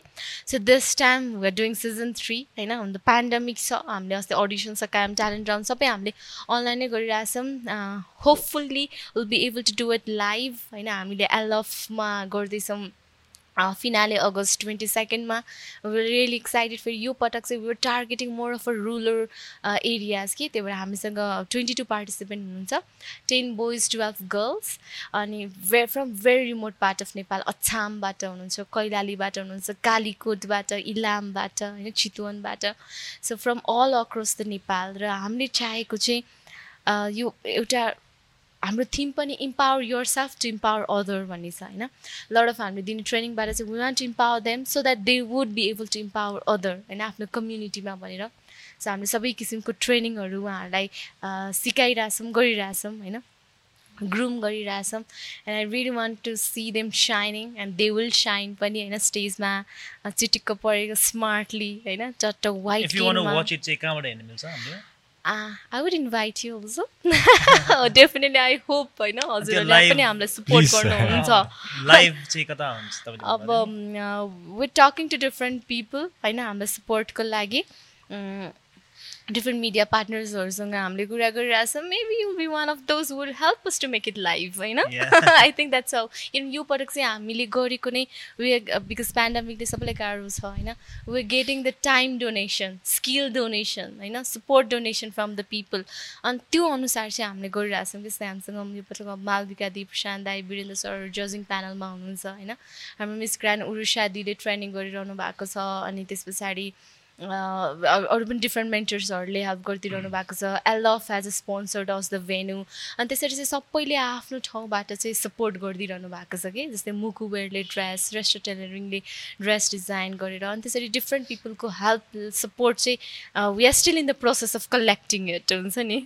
So this time we are doing season three होइन? अन्त पेन्डेमिक छ हामीले अस्ति अडिसन छ काम ट्यालेन्ट राउन्ड सबै हामीले अनलाइनै गरिरहेछौँ। Hopefully will be able to do it live होइन? हामीले एलएफमा गर्दैछौँ। फिनाले अगस्त ट्वेन्टी सेकेन्डमा रियली एक्साइटेड फेरि यो पटक चाहिँ we're targeting more of a rural areas कि त्यही भएर हामीसँग ट्वेन्टी टू पार्टिसिपेन्ट हुनुहुन्छ। टेन बोइज टुवेल्भ गर्ल्स अनि ve from very remote part of Nepal अछामबाट हुनुहुन्छ कैलालीबाट हुनुहुन्छ कालीकोटबाट इलामबाट होइन चितवनबाट so from all across the Nepal र हामीले चाहेको चाहिँ यो एउटा हाम्रो थिम पनि empower yourself to empower other भन्ने छ होइन? लड अफ हामीले दिने ट्रेनिङबाट चाहिँ we want to empower them so that they would be able to empower other होइन? आफ्नो कम्युनिटीमा भनेर। सो हामीले सबै किसिमको ट्रेनिङहरू उहाँहरूलाई सिकाइरहेछौँ गरिरहेछौँ होइन? ग्रुम गरिरहेछौँ। And I really want to see them shining and they will shine पनि होइन? स्टेजमा चिटिक्क परेको स्मार्टली होइन? चट्ट wait I would invite you also definitely I hope होइन हजुरहरूले live- पनि हामीलाई सपोर्ट Please. गर्नुहुन्छ लाइभ चाहिँ कता हुन्छ तपाईँले अब with talking to different people होइन हामीलाई सपोर्टको लागि डिफ्रेन्ट मिडिया पार्टनर्सहरूसँग हामीले कुरा गरिरहेछौँ maybe you be one of those would help us to make it live होइन. I think that's how in यो पटक चाहिँ हामीले गरेको नै वे बिकज पेन्डामिकले सबैलाई गाह्रो छ होइन? Way getting the time donation skill donation होइन? Support donation from the people अनि त्यो अनुसार चाहिँ हामीले गरिरहेछौँ जस्तै हामीसँग यो पटक मालविका दिप प्रशान्त दाई वीरेन्द्र सर जजिङ प्यानलमा हुनुहुन्छ होइन? हाम्रो मिस ग्रान्ड उरुषा दिदीले ट्रेनिङ गरिरहनु भएको छ अनि त्यस पछाडि अरू पनि डिफ्रेन्ट मेन्टर्सहरूले हेल्प गरिदिइरहनु भएको छ। LF as a sponsored us the venue अनि त्यसरी चाहिँ सबैले आफ्नो ठाउँबाट चाहिँ सपोर्ट गरिदिइरहनु भएको छ कि? जस्तै मुकुवेयरले ड्रेस रेस्टर टेलरिङले ड्रेस डिजाइन गरेर अनि त्यसरी डिफ्रेन्ट पिपलको हेल्प सपोर्ट चाहिँ we are still in the process of collecting it हुन्छ नि?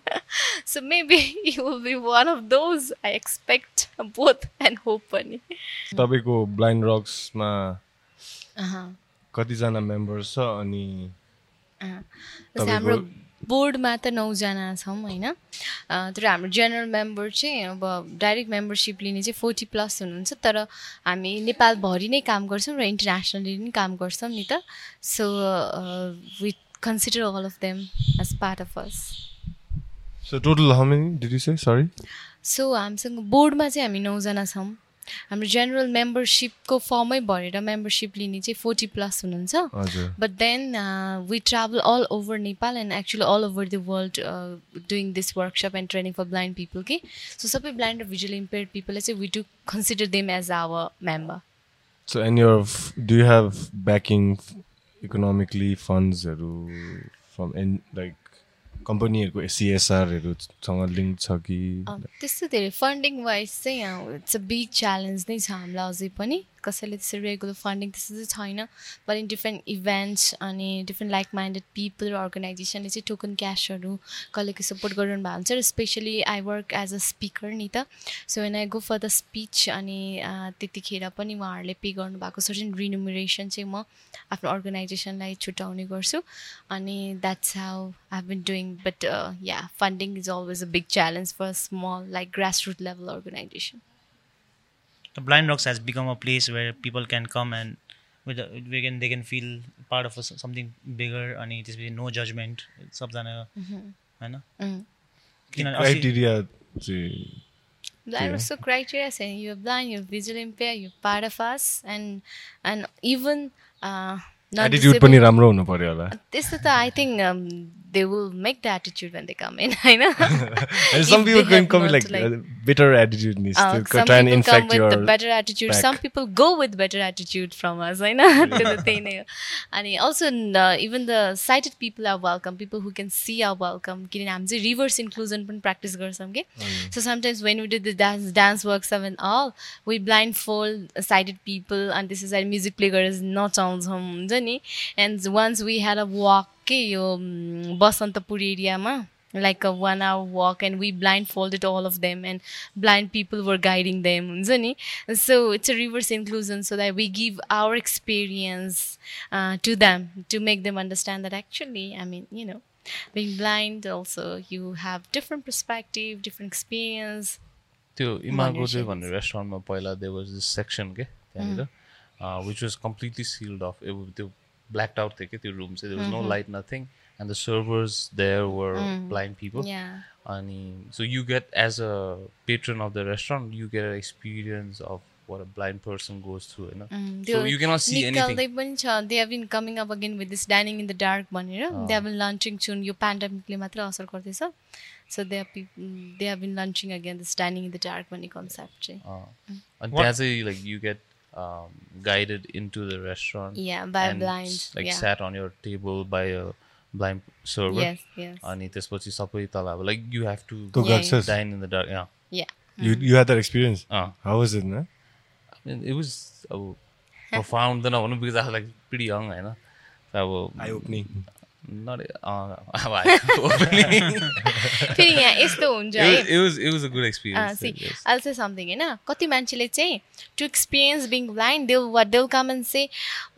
So maybe you will be one of those I expect both and hope पनि. तपाईँको ब्लाइन्ड रक्समा। कतिजना मेम्बर्स छ अनि जस्तै हाम्रो बोर्डमा त नौजना छौँ होइन? तर हाम्रो जेनरल मेम्बर चाहिँ अब डाइरेक्ट मेम्बरसिप लिने चाहिँ फोर्टी प्लस हुनुहुन्छ तर हामी नेपालभरि नै काम गर्छौँ र इन्टरनेसनली पनि काम गर्छौँ नि त। So we consider all of them as part of us so total how many did you say sorry so हामीसँग बोर्डमा चाहिँ हामी नौजना छौँ। हाम्रो जेनरल मेम्बरसिपको फर्मै भरेर मेम्बरसिप लिने चाहिँ फोर्टी प्लस हुनुहुन्छ। But then we travel all over Nepal and actually all over the world doing this workshop and training for blind people कि सो सबै ब्लाइन्ड र भिजुअली इम्पेयर्ड पिपललाई चाहिँ we to consider them as our member so and do have backing economically फन्ड्सहरू from an like कम्पनीहरूको सिएसआरहरूसँग link छ कि? त्यस्तो धेरै फन्डिङ वाइज चाहिँ इट्स अ बिग च्यालेन्ज नै छ हामीलाई अझै पनि। कसैले त्यसरी रेगुलर फन्डिङ त्यस्तो चाहिँ छैन बट इन डिफ्रेन्ट इभेन्ट्स अनि डिफ्रेन्ट लाइक माइन्डेड पिपल अर्गनाइजेसनले चाहिँ टोकन क्यासहरू कसले के सपोर्ट गरिरहनु भएको हुन्छ र specially I work as a speaker नि त so when I go for the speech अनि त्यतिखेर पनि उहाँहरूले पे गर्नुभएको सर्टेन रिनुमरेसन चाहिँ म आफ्नो अर्गनाइजेसनलाई छुट्याउने गर्छु अनि that's how I been doing but yeah funding is always a big challenge for small like grass root level organisation Blind Rocks has become a place where people can come and with we can they can feel part of a, something bigger अनि त्यसपछि no judgement सबजना होइन किनभने अस्ति- criteria चाहिँ Blind also criteria saying you're blind, you're visually impaired, you're part of us, and and even uh, attitude पनि non-disabled- राम्रो हुनु पऱ्यो होला त्यस्तो त I think they will make the attitude when they come in होइन some If people they can have come with not, like, like- uh, better attitude ni Uh, still some try and people come infect with your the better attitude. back. Some people go with better attitude from us. होइन त्यो त त्यही नै हो अनि also even the sighted people are welcome people who can see are welcome किनभने हामी चाहिँ रिभर्स इन्क्लुजन पनि प्र्याक्टिस गर्छौँ कि so sometimes when we do the dance dance work seven all we blindfold sighted people अनि त्यस पछाडि music play गरेर नचाउँछौँ हुन्छ नि and once we had a walk के यो बसन्तपुर एरियामा? Like a one hour walk and we blindfolded all of them and blind people were guiding them हुन्छ नि? So it's a reverse inclusion so that we give our experience to them to make them understand that actually I mean you know blind also you have different perspective experience त्यो blackout थियो कि त्यो room चाहिँ there was no light nothing and the servers there were blind people अनि so you get as a patron of the restaurant you get experience of what a blind person goes through होइन त्यो so you cannot see निकाल्दै anything पनि छ they have been coming up again with this dining in the dark भनेर they have been launching चुन यो पेन्डामिकले मात्र असर गर्दैछ so they they have been launching again this dining in the dark भन्ने कन्सेप्ट चाहिँ अनि त्यहाँ चाहिँ like you get guided into the restaurant Yeah, by blind, like yeah. sat on your table by a blind server Yes, yes. अनि त्यसपछि सबै तल अब like you have to To Yeah, Gaksas. dine in the dark yeah Yeah. You you had that experience? अँ How was it, man? I mean, it was अब profound त नभनौँ because I was like pretty young होइन अब Eye opening. फेरि यहाँ *laughs* *laughs* यस्तो हुन्छ it है। was it was it was a good experience see yes. I'll say something होइन कति मान्छेले चाहिँ टु एक्सपिरियन्स बिङ ब्लाइन्ड देव वा देव कामन से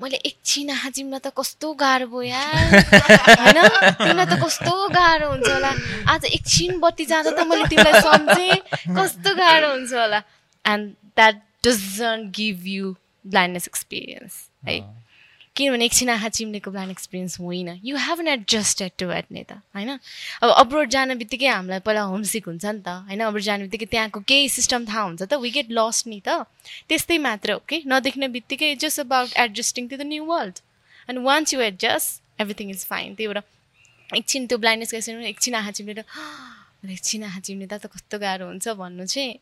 मैले एकछिन हाजिममा त कस्तो गाह्रो भयो होइन? तिमीलाई त कस्तो गाह्रो हुन्छ होला। आज एकछिन बत्ती जाँदा त मैले तिमीलाई सम्झेँ। कस्तो गाह्रो हुन्छ होला। And that doesn't give you blindness experience है किनभने एकछिन आँखा चिम्लेको ब्लाइन्ड एक्सपिरियन्स होइन। You have an adjusted to at नि त होइन? अब अब्रोड जाने बित्तिकै हामीलाई पहिला होमसिक हुन्छ नि त होइन? अब्रोड जाने बित्तिकै त्यहाँको केही सिस्टम थाहा हुन्छ त वी गेट लस्ट नि त। त्यस्तै मात्र हो कि नदेख्ने बित्तिकै just about adjusting to the new world and once you adjust everything is fine त्यही भएर एकछिन त्यो ब्लाइन्डनेस एक्सपिरियन्स एकछिन आँखा चिम्लेर एकछिन आँखा चिम्लिँदा त कस्तो गाह्रो हुन्छ भन्नु चाहिँ।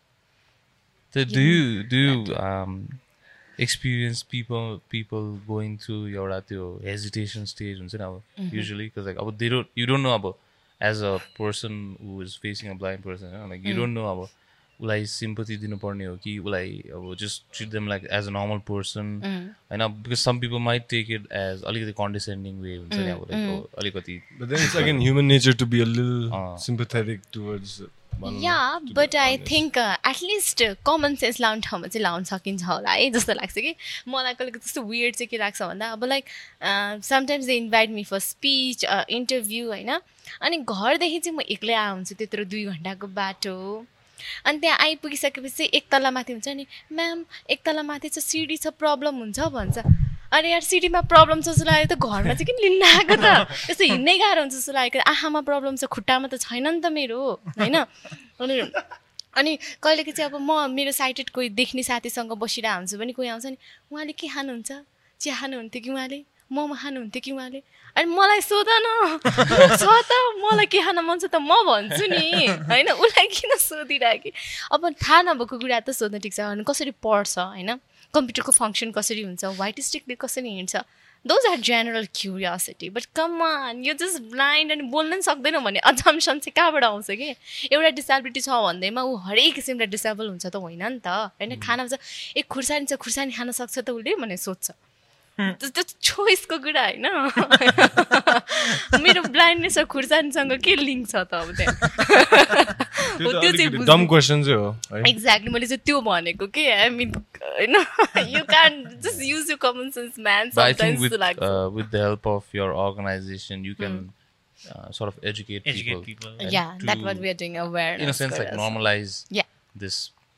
Um, experience people people going through एउटा त्यो hesitation stage हुन्छ नि अब usually because like अब they don't you don't know अब as a person who is facing a blind person होइन like you don't know अब उसलाई सिम्पथी दिनुपर्ने हो कि उसलाई अब just treat them like as a normal person होइन because some people might take it as अलिकति कन्डिसेन्डिङ वे हुन्छ नि अब अलिकति But then it's again human nature yeah but I. Think at least common sense लाउने ठाउँमा चाहिँ लाउन सकिन्छ होला है जस्तो लाग्छ कि। मलाई कहिले त्यस्तो वियर्ड चाहिँ के लाग्छ भन्दा अब like sometimes they invite me for speech interview होइन। अनि घरदेखि चाहिँ म एक्लै आउँछु त्यत्रो दुई घन्टाको बाटो। अनि त्यहाँ आइपुगिसकेपछि एक तल्ला माथि हुन्छ नि म्याम एक तल्ला माथि चाहिँ सिडी छ प्रब्लम हुन्छ भन्छ। अनि यार सिडीमा प्रब्लम छ जस्तो लाग्यो त घरमा चाहिँ किन लिन आएको त? *laughs* त्यस्तो हिँड्नै गाह्रो हुन्छ जस्तो लागेको आँखामा प्रब्लम छ खुट्टामा त छैन नि त मेरो होइन? अनि अनि कहिलेको चाहिँ अब म मेरो साइटेड कोही देख्ने साथीसँग बसिरहेको हुन्छु भने कोही आउँछ नि उहाँले के खानुहुन्छ? चिया खानुहुन्थ्यो कि उहाँले? मोमो खानुहुन्थ्यो कि उहाँले? अनि मलाई सोध न। *laughs* छ त मलाई के खान मन छ त म भन्छु नि होइन? उसलाई किन सोधिरहेको अब थाहा नभएको कुरा त सोध्नु ठिक छ अनि कसरी पढ्छ होइन? कम्प्युटरको फङ्सन कसरी हुन्छ वाइट स्टिकले कसरी हिँड्छ those are general curiosity but come on यो जस्ट ब्लाइन्ड अनि बोल्न पनि सक्दैन भन्ने अजम्सन चाहिँ कहाँबाट आउँछ कि? एउटा डिसेबिलिटी छ भन्दैमा ऊ हरेक किसिमले डिसेबल हुन्छ त होइन नि त। होइन खाना ए खुर्सानी छ खुर्सानी खान सक्छ त उसले भनेर सोध्छ। त्यो छोइसको कुरा होइन मेरो ब्लाइन्डनेस र खुर्सानीसँग के लिङ्क छ त अब त्यहाँ त्यो चाहिँ एक्ज्याक्टली मैले चाहिँ त्यो भनेको कि आई मिन होइन you can just use you common sense man with the help of your organization you can Uh, of educate mm. uh, educate, educate people, people. yeah that what we are doing aware in a sense like normalize yeah. this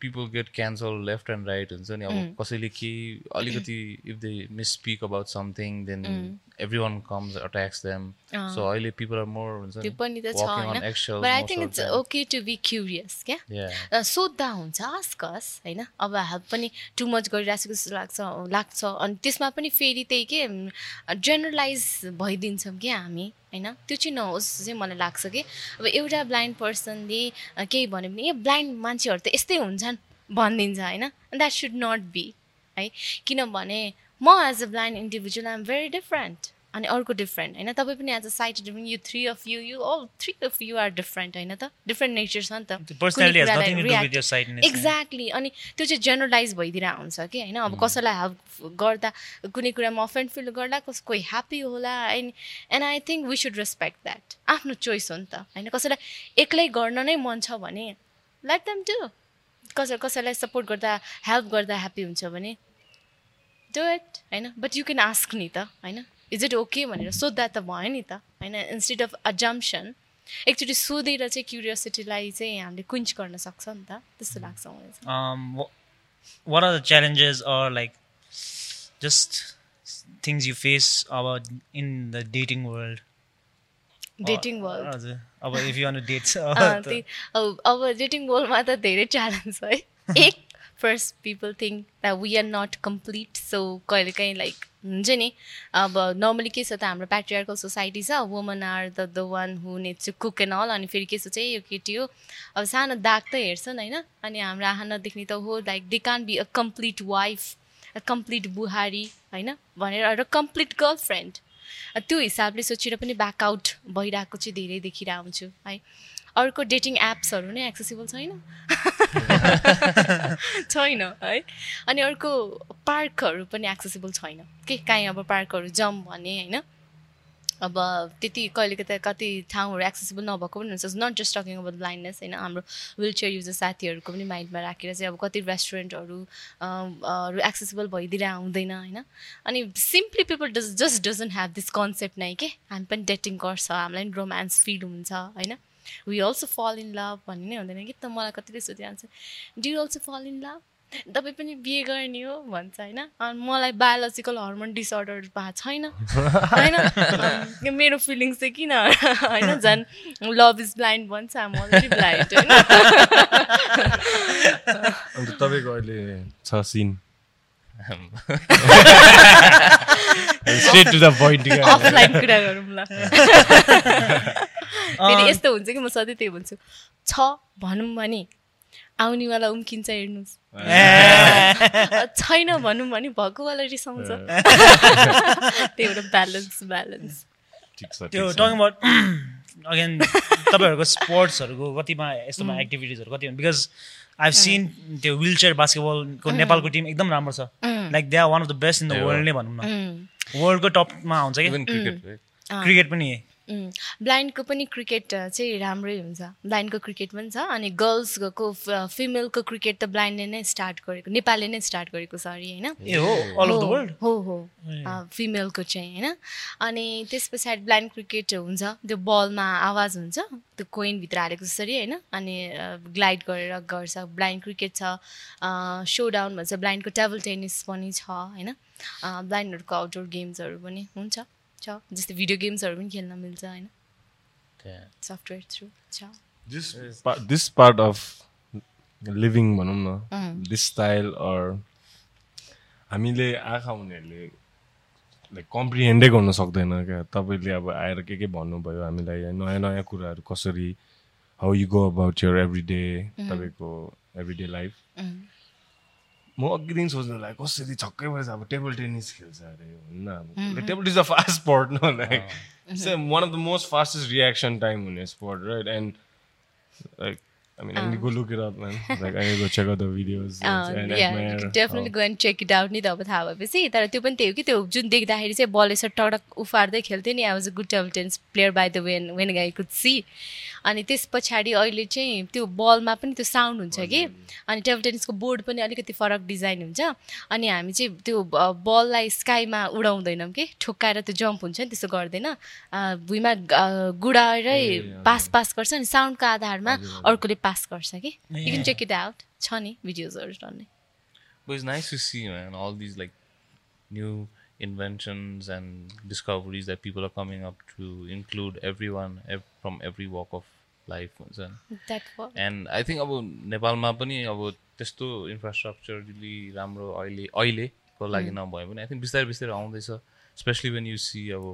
people get cancel left and right हुन्छ नि अब कसैले के अलिकति if they miss misspeak about something then everyone comes attacks them so अहिले people are more हुन्छ पनि त छ I think it's okay to be curious क्या? Uh, सोद्धा हुन्छ आस्कस होइन? अब हाल पनि टु मच गरिरहेको जस्तो लाग्छ लाग्छ। अनि त्यसमा पनि फेरि त्यही के जेनरलाइज भइदिन्छौँ क्या हामी। होइन? त्यो चाहिँ नहोस् चाहिँ मलाई लाग्छ कि। अब एउटा ब्लाइन्ड पर्सनले केही भन्यो भने ए ब्लाइन्ड मान्छेहरू त यस्तै हुन्छन् भनिदिन्छ होइन? द्याट सुड नट बी है? किनभने म as a blind individual I am very different अनि अर्को डिफ्रेन्ट होइन? तपाईँ पनि as a sight different you three of you you all three of you are different होइन त? डिफ्रेन्ट नेचर छ नि त. एक्ज्याक्टली अनि त्यो चाहिँ जेनरलाइज भइदिएर हुन्छ कि होइन? अब कसैलाई हेल्प गर्दा कुनै कुरामा अफेन्ड फिल गर्दा कस कोही ह्याप्पी होला and and I think we should respect that आफ्नो चोइस हो नि त होइन? कसैलाई एक्लै गर्न नै मन छ भने लेट देम डु कसै कसैलाई सपोर्ट गर्दा हेल्प गर्दा ह्याप्पी हुन्छ भने डु इट होइन? बट यु क्यान आस्क नि त होइन? इज इट ओके भनेर। सोद्धा त भयो नि त होइन इन्स्टेड अफ अजम्सन एकचोटि सोधेर चाहिँ क्युरियोसिटीलाई चाहिँ हामीले क्विन्च गर्न सक्छ नि त। त्यस्तो लाग्छ मलाई चाहिँ। Um, wh- what are the challenges or like just things you face about in the dating world? Dating world हजुर अब इफ यु वान डेट त्यही अब अब डेटिङ वर्ल्डमा त धेरै च्यालेन्ज है। एक first people think that we are not complete so कहिलेकाहीँ लाइक हुन्छ नि? अब नर्मली के छ त हाम्रो प्याट्रियार्कल सोसाइटी छ woman are the the one who needs to cook and all अनि फेरि के चाहिँ यो केटी हो। अब सानो दाग त हेर्छन् होइन? अनि हाम्रो आँखा नदेख्ने त हो like they can be a complete wife a complete बुहारी होइन? भनेर र कम्प्लिट गर्ल फ्रेन्ड त्यो हिसाबले सोचेर पनि ब्याकआउट भइरहेको चाहिँ धेरै देखिरहेको हुन्छु है। अर्को डेटिङ एप्सहरू नै एक्सेसिबल छैन। *laughs* छैन है। अनि अर्को पार्कहरू पनि एक्सेसिबल छैन। के काहीँ अब पार्कहरू जाउँ भने होइन? अब त्यति कहिले कता कति ठाउँहरू एक्सेसिबल नभएको पनि हुन्छ। Not just talking about blindness होइन? हाम्रो विल चेयर युजर साथीहरूको पनि माइन्डमा राखेर चाहिँ अब कति रेस्टुरेन्टहरू हरू एक्सेसिबल भइदिएर आउँदैन होइन? अनि simply people does just doesn't have this concept नै के? हामी पनि डेटिङ गर्छ हामीलाई पनि रोमान्स फिल हुन्छ होइन? We also fall in love भन्ने नै हुँदैन कि? त मलाई कतिले सोधिहाल्छ do also fall in love तपाईँ पनि बिहे गर्ने हो भन्छ होइन? अनि मलाई बायोलोजिकल हर्मोन डिसअर्डर भएको छैन होइन? मेरो फिलिङ्स चाहिँ किन होइन? झन् लभ इज ब्लाइन्ड भन्छ म अलरेडी ब्लाइन्ड होइन? अन्त तपाईँको अहिले छ scene straight to the point offline कुरा गरौँ ल *laughs* फेरि यस्तो हुन्छ कि म सधैँ त्यही भन्छु। छ भनौँ भने आउनेवाला उम्किन्छ हेर्नुहोस्। छैन भनौँ भने भएकोवाला रिसाउँछ। *laughs* त्यही एउटा ब्यालेन्स ब्यालेन्स। त्यो टकिङ अबाउट अगेन तपाईँहरूको स्पोर्ट्सहरूको कतिमा यस्तोमा एक्टिभिटिजहरू कति बिकज आइभ सिन त्यो विल चेयर बास्केटबलको नेपालको टिम एकदम राम्रो छ। Like they are one of the best in the world नै भनौँ न। वर्ल्डको टपमा हुन्छ कि क्रिकेट पनि। ब्लाइन्डको पनि क्रिकेट चाहिँ राम्रै हुन्छ। ब्लाइन्डको क्रिकेट पनि छ अनि गर्ल्सको फिमेलको क्रिकेट त ब्लाइन्डले नै स्टार्ट गरेको नेपालले नै स्टार्ट गरेको छ अरे होइन? हो? हो फिमेलको चाहिँ होइन? अनि त्यस पछाडि ब्लाइन्ड क्रिकेट हुन्छ त्यो बलमा आवाज हुन्छ त्यो कोइनभित्र हालेको जसरी होइन? अनि ग्लाइड गरेर गर्छ ब्लाइन्ड क्रिकेट छ सो डाउन भन्छ ब्लाइन्डको टेबल टेनिस पनि छ होइन? ब्लाइन्डहरूको आउटडोर गेम्सहरू पनि हुन्छ। छ। जस्तै भिडियो गेम्सहरू पनि खेल्न मिल्छ होइन? सफ्टवेयर थ्रु छ। This this part of living भनौँ न दिस स्टाइल अर हामीले आँखा हुनेहरूले लाइक कम्प्रिहेन्डै गर्न सक्दैन क्या। तपाईँले अब आएर के के भन्नुभयो हामीलाई नयाँ नयाँ कुराहरू कसरी how you go about your every day तपाईँको एभ्री डे लाइफ म अघिदेखि सोच्नु लाइक कसरी छक्कै भएछ अब टेबल टेनिस खेल्छ अरे होइन अब। Table tennis a fast sport न like one of the most fastest reaction time हुने sport right and like I mean, I need to go look it up, man. Like, I need to go check out the videos and admire. Definitely go and check it out नि त अब थाहा भएपछि। तर त्यो पनि त्यही हो कि त्यो जुन देख्दाखेरि चाहिँ बल यसो टडक उफार्दै खेल्थ्यो नि I was a good table tennis player by the when when I could see अनि त्यस पछाडि अहिले चाहिँ त्यो बलमा पनि त्यो साउन्ड हुन्छ कि? अनि टेबल टेनिसको बोर्ड पनि अलिकति फरक डिजाइन हुन्छ। अनि हामी चाहिँ त्यो बललाई स्काईमा उडाउँदैनौँ कि? ठोक्काएर त्यो जम्प हुन्छ नि त्यस्तो गर्दैन। भुइँमा गुडाएरै पास पास गर्छ अनि साउन्डको आधारमा अर्कोले पास गर्छ कि? You can check it out छ नि भिडियोजहरू But it's nice to see, man, all these like new inventions and discoveries that people are coming up to include everyone ev- from every walk of life. हुन्छ। And I think अब नेपालमा पनि अब त्यस्तो इन्फ्रास्ट्रक्चरली राम्रो अहिले अहिलेको लागि नभए पनि आई थिङ्क बिस्तारै बिस्तारै आउँदैछ। स्पेसली वेन यु सी अब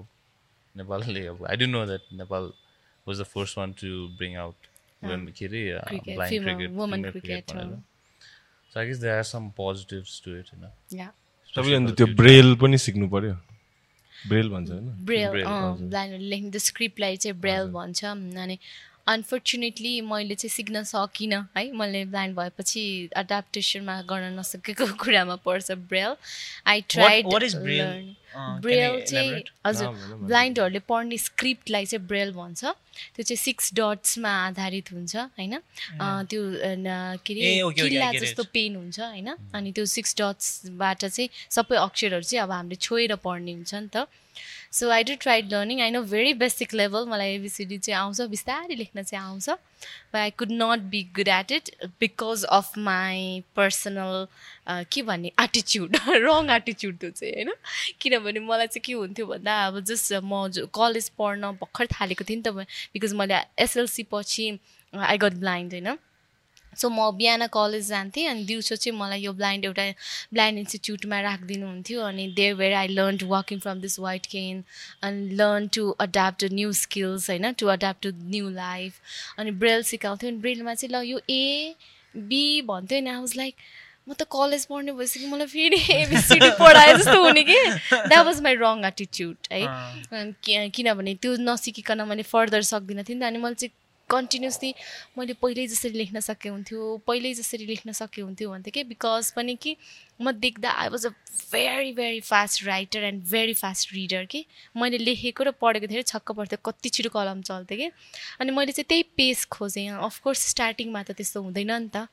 नेपालले अब I don't know that Nepal was the first one to bring out के अरे ब्लाइन्ड क्रिकेट भनेर। So I guess there are some positives to it होइन अन्त त्यो ब्रेल पनि सिक्नु पर्यो। ब्रेल भन्छ होइन। ब्रेल ब्लाइन्डहरूले लेख्ने त्यो स्क्रिप्टलाई चाहिँ ब्रेल भन्छ। अनि अनफर्चुनेटली मैले चाहिँ सिक्न सकिनँ है। मैले ब्लाइन्ड भएपछि एडाप्टेसनमा गर्न नसकेको *laughs* कुरामा पर्छ ब्रेल आई can ब्रेल चाहिँ? हजुर ब्लाइन्डहरूले पढ्ने स्क्रिप्टलाई चाहिँ ब्रेल भन्छ। त्यो चाहिँ सिक्स डट्समा आधारित हुन्छ होइन? अँ, त्यो के अरे किल्ला. जस्तो पेन हुन्छ होइन? अनि त्यो सिक्स डट्सबाट चाहिँ सबै अक्षरहरू चाहिँ अब हामीले छोएर पढ्ने हुन्छ नि त। So I do tried learning I know very basic level मलाई एबिसिडी चाहिँ आउँछ बिस्तारै लेख्न चाहिँ आउँछ but I could not be good at it because of my personal के भन्ने एटिच्युड रङ एटिच्युड त्यो चाहिँ होइन किनभने मलाई चाहिँ के हुन्थ्यो भन्दा अब जस्ट म कलेज पढ्न भर्खर थालेको थिएँ नि त बिकज मैले एसएलसी पछि आई गट ब्लाइन्ड होइन सो म बिहान कलेज जान्थेँ अनि दिउँसो चाहिँ मलाई यो ब्लाइन्ड एउटा ब्लाइन्ड इन्स्टिच्युटमा राखिदिनुहुन्थ्यो अनि there where I learn to working from this white cane अनि learn to adapt new skills होइन to adapt to new life अनि ब्रेल सिकाउँथ्यो अनि ब्रेलमा चाहिँ ल यो ए बी भन्थ्यो नि आई वाज लाइक म त कलेज पढ्ने भइसक्यो मलाई फेरि *laughs* एबिसिडी पढाए जस्तो हुने कि। द्याट वाज माई रङ एटिच्युड है। किनभने त्यो नसिकिकन मैले फर्दर सक्दिनँ थिएँ नि त अनि मैले चाहिँ कन्टिन्युसली मैले पहिल्यै जसरी लेख्न सके हुन्थ्यो पहिल्यै जसरी लेख्न सके हुन्थ्यो भन्थेँ कि? बिकज पनि कि म देख्दा I was a very very fast writer and very fast reader कि? मैले लेखेको र पढेको धेरै छक्क पर्थ्यो कति छिटो कलम चल्थ्यो कि? अनि मैले चाहिँ त्यही पेस खोजेँ। अफकोर्स स्टार्टिङमा त त्यस्तो हुँदैन नि त।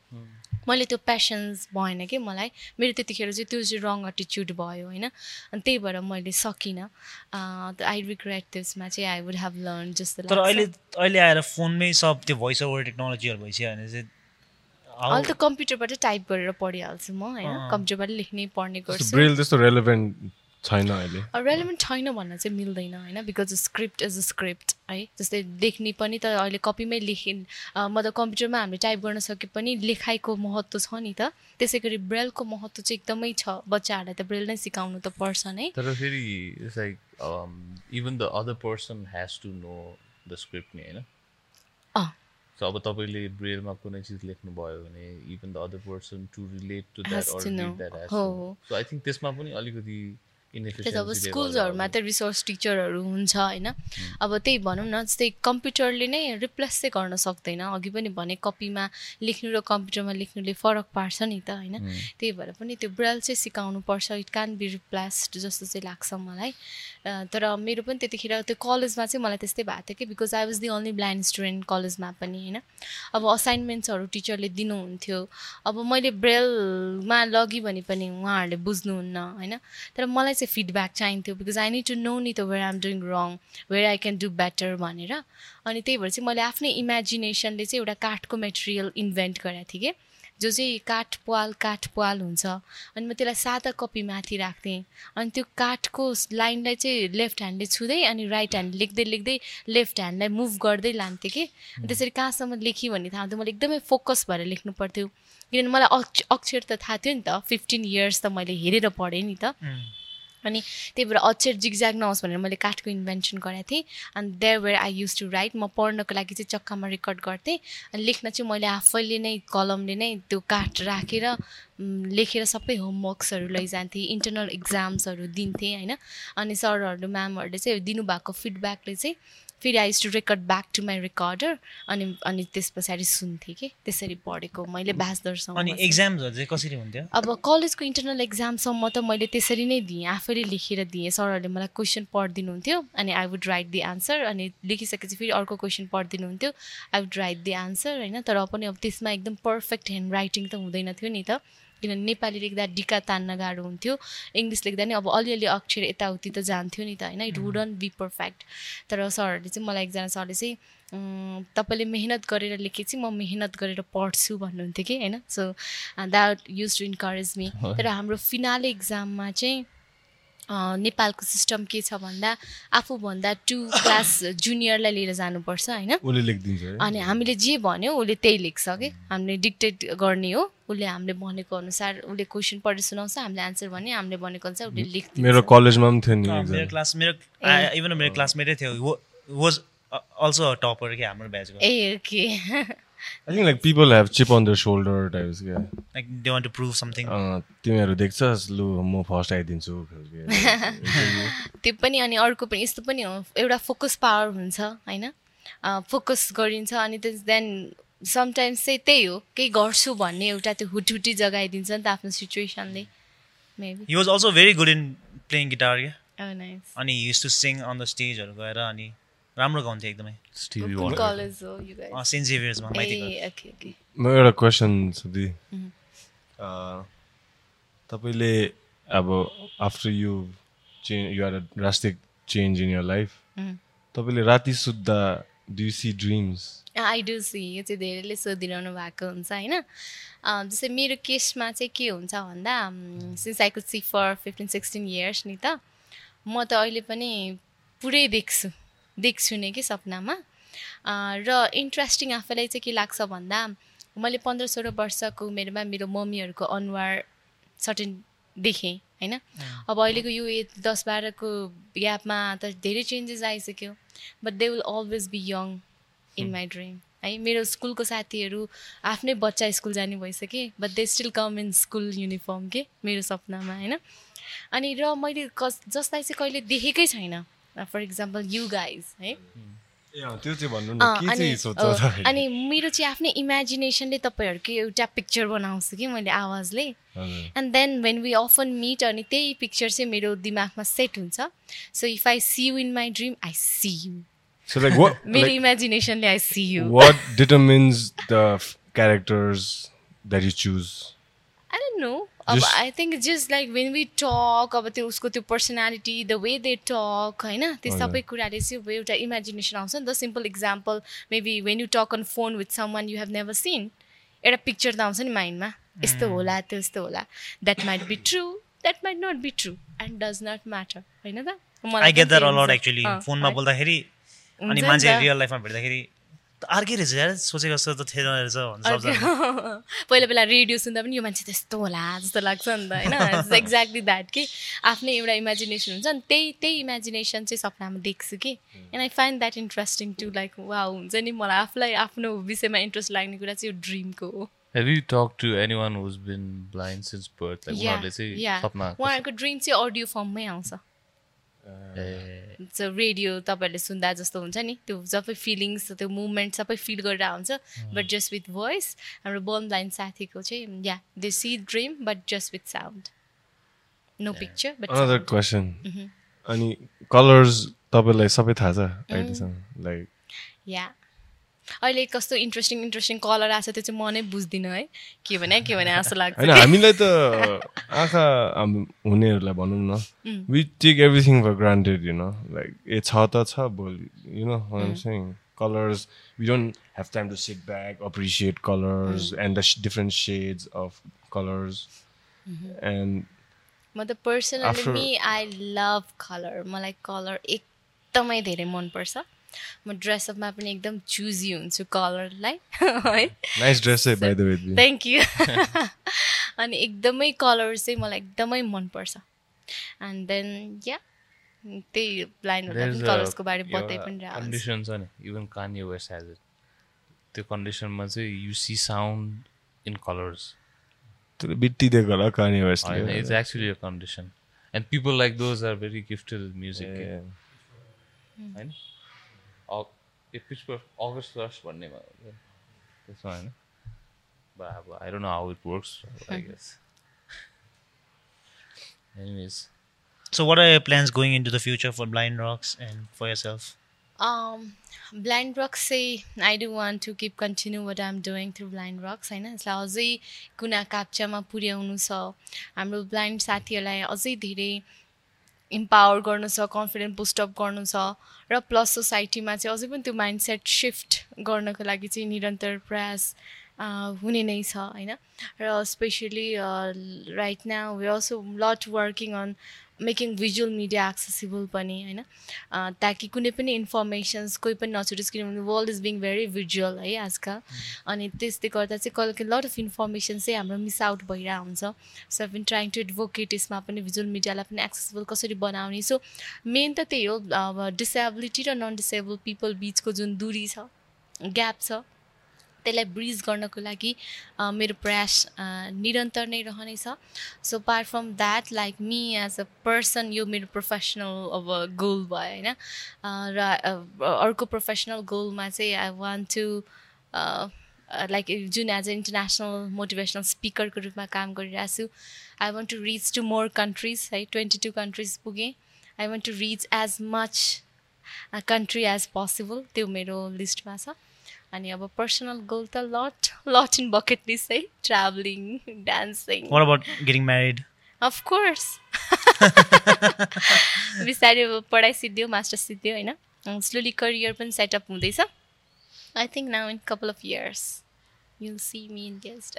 मैले त्यो प्यासन्स भएन कि? मलाई मेरो त्यतिखेर चाहिँ त्यो चाहिँ रङ एटिच्युड भयो होइन? अनि त्यही भएर मैले सकिनँ। आई रिग्रेट त्यसमा चाहिँ आई वुड हेभ लर्न जस्तो तर अहिले अहिले आएर फोनमै सब त्यो भोइस ओभर टेक्नोलोजीहरू भइसक्यो भने चाहिँ अहिले त कम्प्युटरबाट टाइप गरेर पढिहाल्छु म होइन। कम्प्युटरबाट लेख्ने पढ्ने गर्छु। त्यस्तो रेलेभेन्ट छैन अहिले। रेलिभेन्ट छैन भन्न चाहिँ मिल्दैन होइन? Because script is a script है? जस्तै लेख्ने पनि त अहिले कपीमै लेखि अ, मतलब कम्प्युटरमा हामीले टाइप गर्न सके पनि लेखाइको महत्त्व छ नि त। त्यसै गरी ब्रेलको महत्त्व चाहिँ एकदमै छ बच्चाहरूलाई त ब्रेल नै सिकाउनु त पर्छ नै। तर फेरि like even the other person has to know the script नि होइन? अब तपाईँले ब्रेलमा कुनै चिज लेख्नुभयो भने even the other person to relate to that that. So I think त्यसमा पनि अलिकति त्यही त अब स्कुल्सहरूमा त रिसोर्स टिचरहरू हुन्छ होइन। अब त्यही भनौँ न जस्तै कम्प्युटरले नै रिप्लेस चाहिँ गर्न सक्दैन। अघि पनि भने कपीमा लेख्नु र कम्प्युटरमा लेख्नुले फरक पार्छ नि त होइन? त्यही भएर पनि त्यो ब्रेल चाहिँ सिकाउनु पर्छ। इट क्यान बी रिप्लेस्ड जस्तो चाहिँ लाग्छ मलाई। तर मेरो पनि त्यतिखेर त्यो कलेजमा चाहिँ मलाई त्यस्तै भएको थियो कि because I was the only blind student कलेजमा पनि होइन? अब असाइनमेन्ट्सहरू टिचरले दिनुहुन्थ्यो। अब मैले ब्रेलमा लगेँ भने पनि उहाँहरूले बुझ्नुहुन्न होइन? तर मलाई चाहिँ फिडब्याक चाहिन्थ्यो because I need to know नि त where am doing wrong where I can do better भनेर। अनि त्यही भएर चाहिँ मैले आफ्नै इमेजिनेसनले चाहिँ एउटा काठको मेटेरियल इन्भेन्ट गरेको थिएँ कि जो चाहिँ काठ पाल काठ पाल हुन्छ। अनि म त्यसलाई सादा कपी माथि राख्थेँ। अनि त्यो काठको लाइनलाई चाहिँ लेफ्ट ह्यान्डले छुँदै अनि राइट ह्यान्ड लेख्दै लेख्दै लेफ्ट ह्यान्डलाई मुभ गर्दै लान्थेँ कि। त्यसरी कहाँसम्म लेखेँ भन्ने थाहा हुन्थ्यो। मैले एकदमै फोकस भएर लेख्नु पर्थ्यो। किनभने मलाई अक्ष अक्षर त थाहा थियो नि त। फिफ्टिन इयर्स त मैले हेरेर पढेँ नि त। अनि त्यही भएर अक्षर जिगज्याग नहोस् भनेर मैले काठको इन्भेन्सन गरेको थिएँ। अनि there where I use to write म पढ्नको लागि चाहिँ चक्कामा रेकर्ड गर्थेँ। अनि लेख्न चाहिँ मैले आफैले नै कलमले नै त्यो काठ राखेर लेखेर सबै होमवर्क्सहरू लैजान्थेँ इन्टरनल इक्जाम्सहरू दिन्थेँ होइन। अनि सरहरू म्यामहरूले चाहिँ दिनुभएको फिडब्याकले चाहिँ फेरि I to record back to my recorder अनि अनि त्यस पछाडि सुन्थेँ कि त्यसरी पढेको मैले ब्याचलरसम्म अनि। एक्जाम्सहरू चाहिँ कसरी हुन्थ्यो? अब कलेजको इन्टरनल एक्जामसम्म त मैले त्यसरी नै दिएँ आफैले लेखेर दिएँ। सरहरूले मलाई क्वेसन पढिदिनुहुन्थ्यो अनि I would write the answer अनि लेखिसकेपछि फेरि अर्को question पढिदिनुहुन्थ्यो। I would write the answer होइन? तर पनि अब त्यसमा एकदम पर्फेक्ट ह्यान्ड राइटिङ त हुँदैन थियो नि त। किनभने नेपाली लेख्दा डिका तान्न गाह्रो हुन्थ्यो इङ्ग्लिस लेख्दा नि अब अलिअलि अक्षर यताउति त जान्थ्यो नि त होइन इट वुडन्ट बी पर्फेक्ट तर सरहरूले चाहिँ मलाई एकजना सरले चाहिँ तपाईँले मेहनत गरेर लेखेपछि म मेहनत गरेर पढ्छु भन्नुहुन्थ्यो कि होइन? So that use to encourage me तर हाम्रो फिनाले इक्जाममा चाहिँ नेपालको सिस्टम के छ भन्दा आफूभन्दा टु क्लास जुनियरलाई लिएर जानुपर्छ होइन? अनि हामीले जे भन्यो उसले त्यही लेख्छ कि? हामीले डिक्टेट गर्ने हो। उसले हामीले भनेको अनुसार उसले क्वेसन पढेर सुनाउँछ हामीले आन्सर भने हामीले भनेको अनुसार उसले लेख्दिन्छ। मेरो कलेजमा पनि थियो नि मेरो. क्लास मेरो इभन मेरो क्लासमेटै थियो। वाज अल्सो टपर क्या हाम्रो ब्याचको ए okay *laughs* I think like people have chip on the shoulder types क्या like they want to prove something अँ, तिमीहरू देख्छस् लु म फर्स्ट आइदिन्छु खालके। *laughs* *laughs* त्यो पनि अनि अर्को पनि यस्तो पनि हो एउटा फोकस पावर हुन्छ होइन? फोकस गरिन्छ अनि देन समटाइम्स चाहिँ त्यही हो केही गर्छु भन्ने एउटा त्यो हुटहुटी जगाइदिन्छ नि त आफ्नो सिचुएसनले maybe he was also very good in playing guitar क्या नाइस अनि use to sing on the स्टेजहरू गएर अनि राम्रो गाउँथ्यो एकदमै। Stevie कुन Wonder. कलेज हो यु गाइस सेन्ट जेभियर्समा ओके ओके म एउटा क्वेसन छ दि अँ, तपाईँले अब after you change you are a drastic change in your life तपाईँले राति सुत्दा do you see dreams I do see यो चाहिँ धेरैले सोधिरहनु भएको हुन्छ होइन? अँ, जस्तै मेरो केसमा चाहिँ के हुन्छ भन्दा since I could see for fifteen sixteen years नि त म त अहिले पनि पुरै देख्छु। देख्छु नै कि सपनामा। र इन्ट्रेस्टिङ आफैलाई चाहिँ के लाग्छ भन्दा मैले पन्ध्र सोह्र वर्षको उमेरमा मेरो मम्मीहरूको अनुहार सर्टेन देखेँ होइन? अब अहिलेको यो एज दस बाह्रको ग्यापमा त धेरै चेन्जेस आइसक्यो but they will always be young in my dream है? मेरो स्कुलको साथीहरू आफ्नै बच्चा स्कुल जाने भइसके but they still come in school uniform के मेरो सपनामा होइन? अनि र मैले कस जसलाई चाहिँ कहिले देखेकै छैन फर इक्जाम्पल यु गाइज है अनि मेरो चाहिँ आफ्नै इमेजिनेसनले तपाईँहरूको एउटा पिक्चर बनाउँछु कि मैले आवाजले। And then when we often meet अनि त्यही पिक्चर चाहिँ मेरो दिमागमा सेट हुन्छ। So if I see you in my dream I see you So like what *laughs* मेरो इमेजिनेसनले I see you what determines the f- characters that you choose? I don't know अब I think just like when we talk अब त्यो उसको त्यो personality the way they talk होइन त्यो हजुर। सबै कुराले चाहिँ अब एउटा इमेजिनेसन आउँछ नि त simple example maybe when you talk on phone with someone you have never seen एउटा पिक्चर त आउँछ नि माइन्डमा यस्तो होला त्यस्तो होला that might be true that might not be true and does not matter होइन त मलाई फोनमा। बोल्दाखेरि अनि मान्छे। रियल लाइफमा भेट्दाखेरि अर्कै रहेछ यार सोचेको जस्तो त थिएन रहेछ भन्छ *laughs* पहिला पहिला रेडियो सुन्दा पनि यो मान्छे त्यस्तो होला जस्तो लाग्छ नि त होइन? *laughs* एक्ज्याक्टली द्याट कि आफ्नै एउटा इमेजिनेसन हुन्छ नि त्यही त्यही इमेजिनेसन चाहिँ सपनामा देख्छु कि। And I find that interesting to like वा हुन्छ नि मलाई आफूलाई आफ्नो विषयमा इन्ट्रेस्ट लाग्ने कुरा चाहिँ यो ड्रिमको हो। Have you talked to anyone who's been blind since birth? Like या सपना उहाँहरूको ड्रिम चाहिँ अडियो फर्ममै आउँछ। सो रेडियो तपाईँहरूले सुन्दा जस्तो हुन्छ नि त्यो सबै फिलिङ्स त्यो मुभमेन्ट सबै फिल गरेर आउँछ। बट जस्ट विथ भोइस हाम्रो बोर्न ब्लाइन्ड साथीको चाहिँ yeah they see dream but just with sound no picture but Another question. अनि कलर्स तपाईँलाई सबै थाहा छ अहिलेसम्म लाइक या अहिले कस्तो इन्ट्रेस्टिङ इन्ट्रेस्टिङ कलर आएको छ त्यो चाहिँ म नै बुझ्दिनँ है। के भने के भने जस्तो लाग्छ। होइन हामीलाई त आँखा हुनेहरूलाई भनौँ न। We take everything for granted you know like ए छ त छ भोलि you know colours we don't have time to sit back appreciate colours and the different shades of colours and म त पर्सनली आई लभ कलर मलाई colour एकदमै धेरै मनपर्छ। म ड्रेसअपमा पनि एकदम चुजी हुन्छु कलरलाई *laughs* है। नाइस ड्रेस है by the way thank you अनि एकदमै कलर चाहिँ मलाई एकदमै मनपर्छ। एन्ड देन या त्यही ब्लाइन्ड हुँदा there's पनि a- कलर्सको बारे बताइ पनि condition छ नि इभन कान्य हेज इट त्यो कन्डिसनमा चाहिँ you see sound in colours त्यो बित्तिदिएको होला वेस्टले it's actually a condition and people like those are very gifted music होइन ए पिच अगस्ट फर्स्ट भन्नेमा त्यसमा होइन? अब I don't know how it works I guess anyways So what are your plans going into the future for Blind Rocks and for yourself? Um, Blind Rocks चाहिँ I do want to keep continue what I'm doing through Blind Rocks होइन यसलाई अझै कुना काप्चामा पुर्याउनु छ हाम्रो blind साथीहरूलाई अझै धेरै इम्पावर गर्नु छ कन्फिडेन्ट बुस्टअप गर्नु छ र प्लस सोसाइटीमा चाहिँ अझै पनि त्यो माइन्डसेट सिफ्ट गर्नको लागि चाहिँ निरन्तर प्रयास हुने नै छ होइन? र especially right now we also lot working on making visual media accessible पनि होइन ताकि कुनै पनि इन्फर्मेसन्स कोही पनि नछुटोस् किनभने world is being very visual है आजकल। अनि त्यसले गर्दा चाहिँ कहिले लट अफ इन्फर्मेसन चाहिँ हाम्रो मिस आउट भइरहेको हुन्छ so been trying to advocate यसमा पनि भिजुअल मिडियालाई पनि एक्सेसिबल कसरी बनाउने। सो मेन त त्यही हो अब डिसेबिलिटी र नन डिसेबल पिपल बिचको जुन दूरी छ ग्याप छ त्यसलाई ब्रिज गर्नको लागि मेरो प्रयास निरन्तर नै रहनेछ। So part from that like me as a person यो मेरो प्रोफेसनल अब गोल भयो होइन? र अर्को प्रोफेसनल गोलमा चाहिँ आई वान्ट टु लाइक जुन एज अ इन्टरनेसनल मोटिभेसनल स्पिकरको रूपमा काम गरिरहेको छु I want to reach to more countries है? ट्वेन्टी टू कन्ट्रिज पुगेँ I want to reach as much country as possible त्यो मेरो लिस्टमा छ। अनि अब पर्सनल गोल त lot lot in bucket list है। Travelling dancing getting married of course बिस्तारै अब पढाइ सिद्धियो मास्टर सिद्धियो होइन। स्लोली करियर पनि सेटअप हुँदैछ। I think now in couple of years you'll see me in guest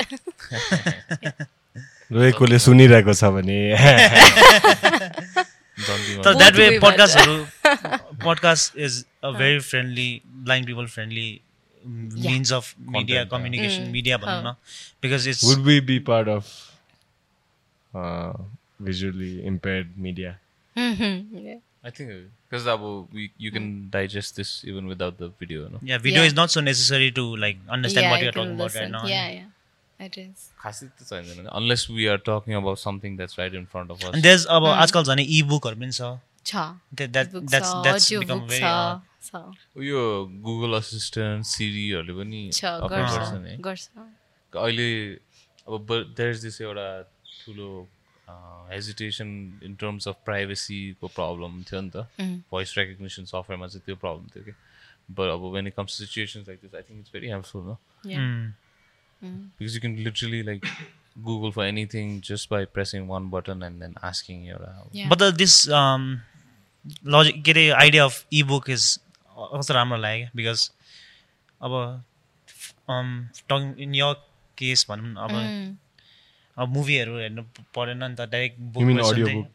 रोएकोले सुनिरहेको छ भने। तर that way पडकास्टहरू podcast is a very friendly blind people friendly means of media Content, communication Mm. Media भनौँ न because it's would we be part of visually impaired media I think because अब we you can digest this even without the video, no? Yeah, video Yeah. is not so necessary to like understand what you're talking about right now. Yeah, yeah. It is. खासै त चाहिँदैन unless we are talking about something that's right in front of us. And there's अब आजकल झन् ई बुकहरू पनि छ छ That- that- book that's- छ, उयो गुगल असिस्टेन्ट सिरीहरूले पनि अहिले अब देयर इज दिस एउटा ठुलो हेजिटेसन इन टर्म्स अफ प्राइभेसीको प्रब्लम थियो नि त। भोइस रेकग्नेसन सफ्टवेयरमा चाहिँ त्यो प्रब्लम थियो कि। बट अब when it comes situations like this I think it's very helpful न because you can literally like Google for anything just by pressing one button and then asking एउटा but this logic के अरे idea of e book is कस्तो राम्रो लाग्यो because अब tongue in your case भनौँ न अब Mm. अब मुभीहरू हेर्नु परेन नि त direct book?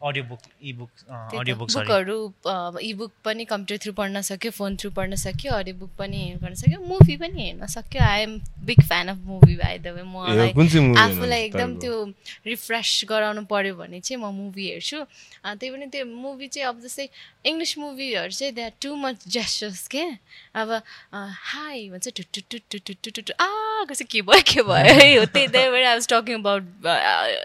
Audio book e book त्यही अडियो बुक बुकहरू इबुक पनि कम्प्युटर थ्रु पढ्न सक्यो फोन थ्रु पढ्न सक्यो अडियो बुक पनि गर्न सक्यो मुभी पनि हेर्न सक्यो। I am big fan of movie by the way movie आफूलाई एकदम? त्यो रिफ्रेस गराउनु पऱ्यो भने चाहिँ म मुभी हेर्छु। त्यही पनि त्यो मुभी चाहिँ अब जस्तै इङ्ग्लिस मुभीहरू चाहिँ they are too much gestures के? अब हाई भन्छ टुटुटुटुटुटुटु आ चाहिँ के भयो के भयो है हो त्यही भएर I was talking about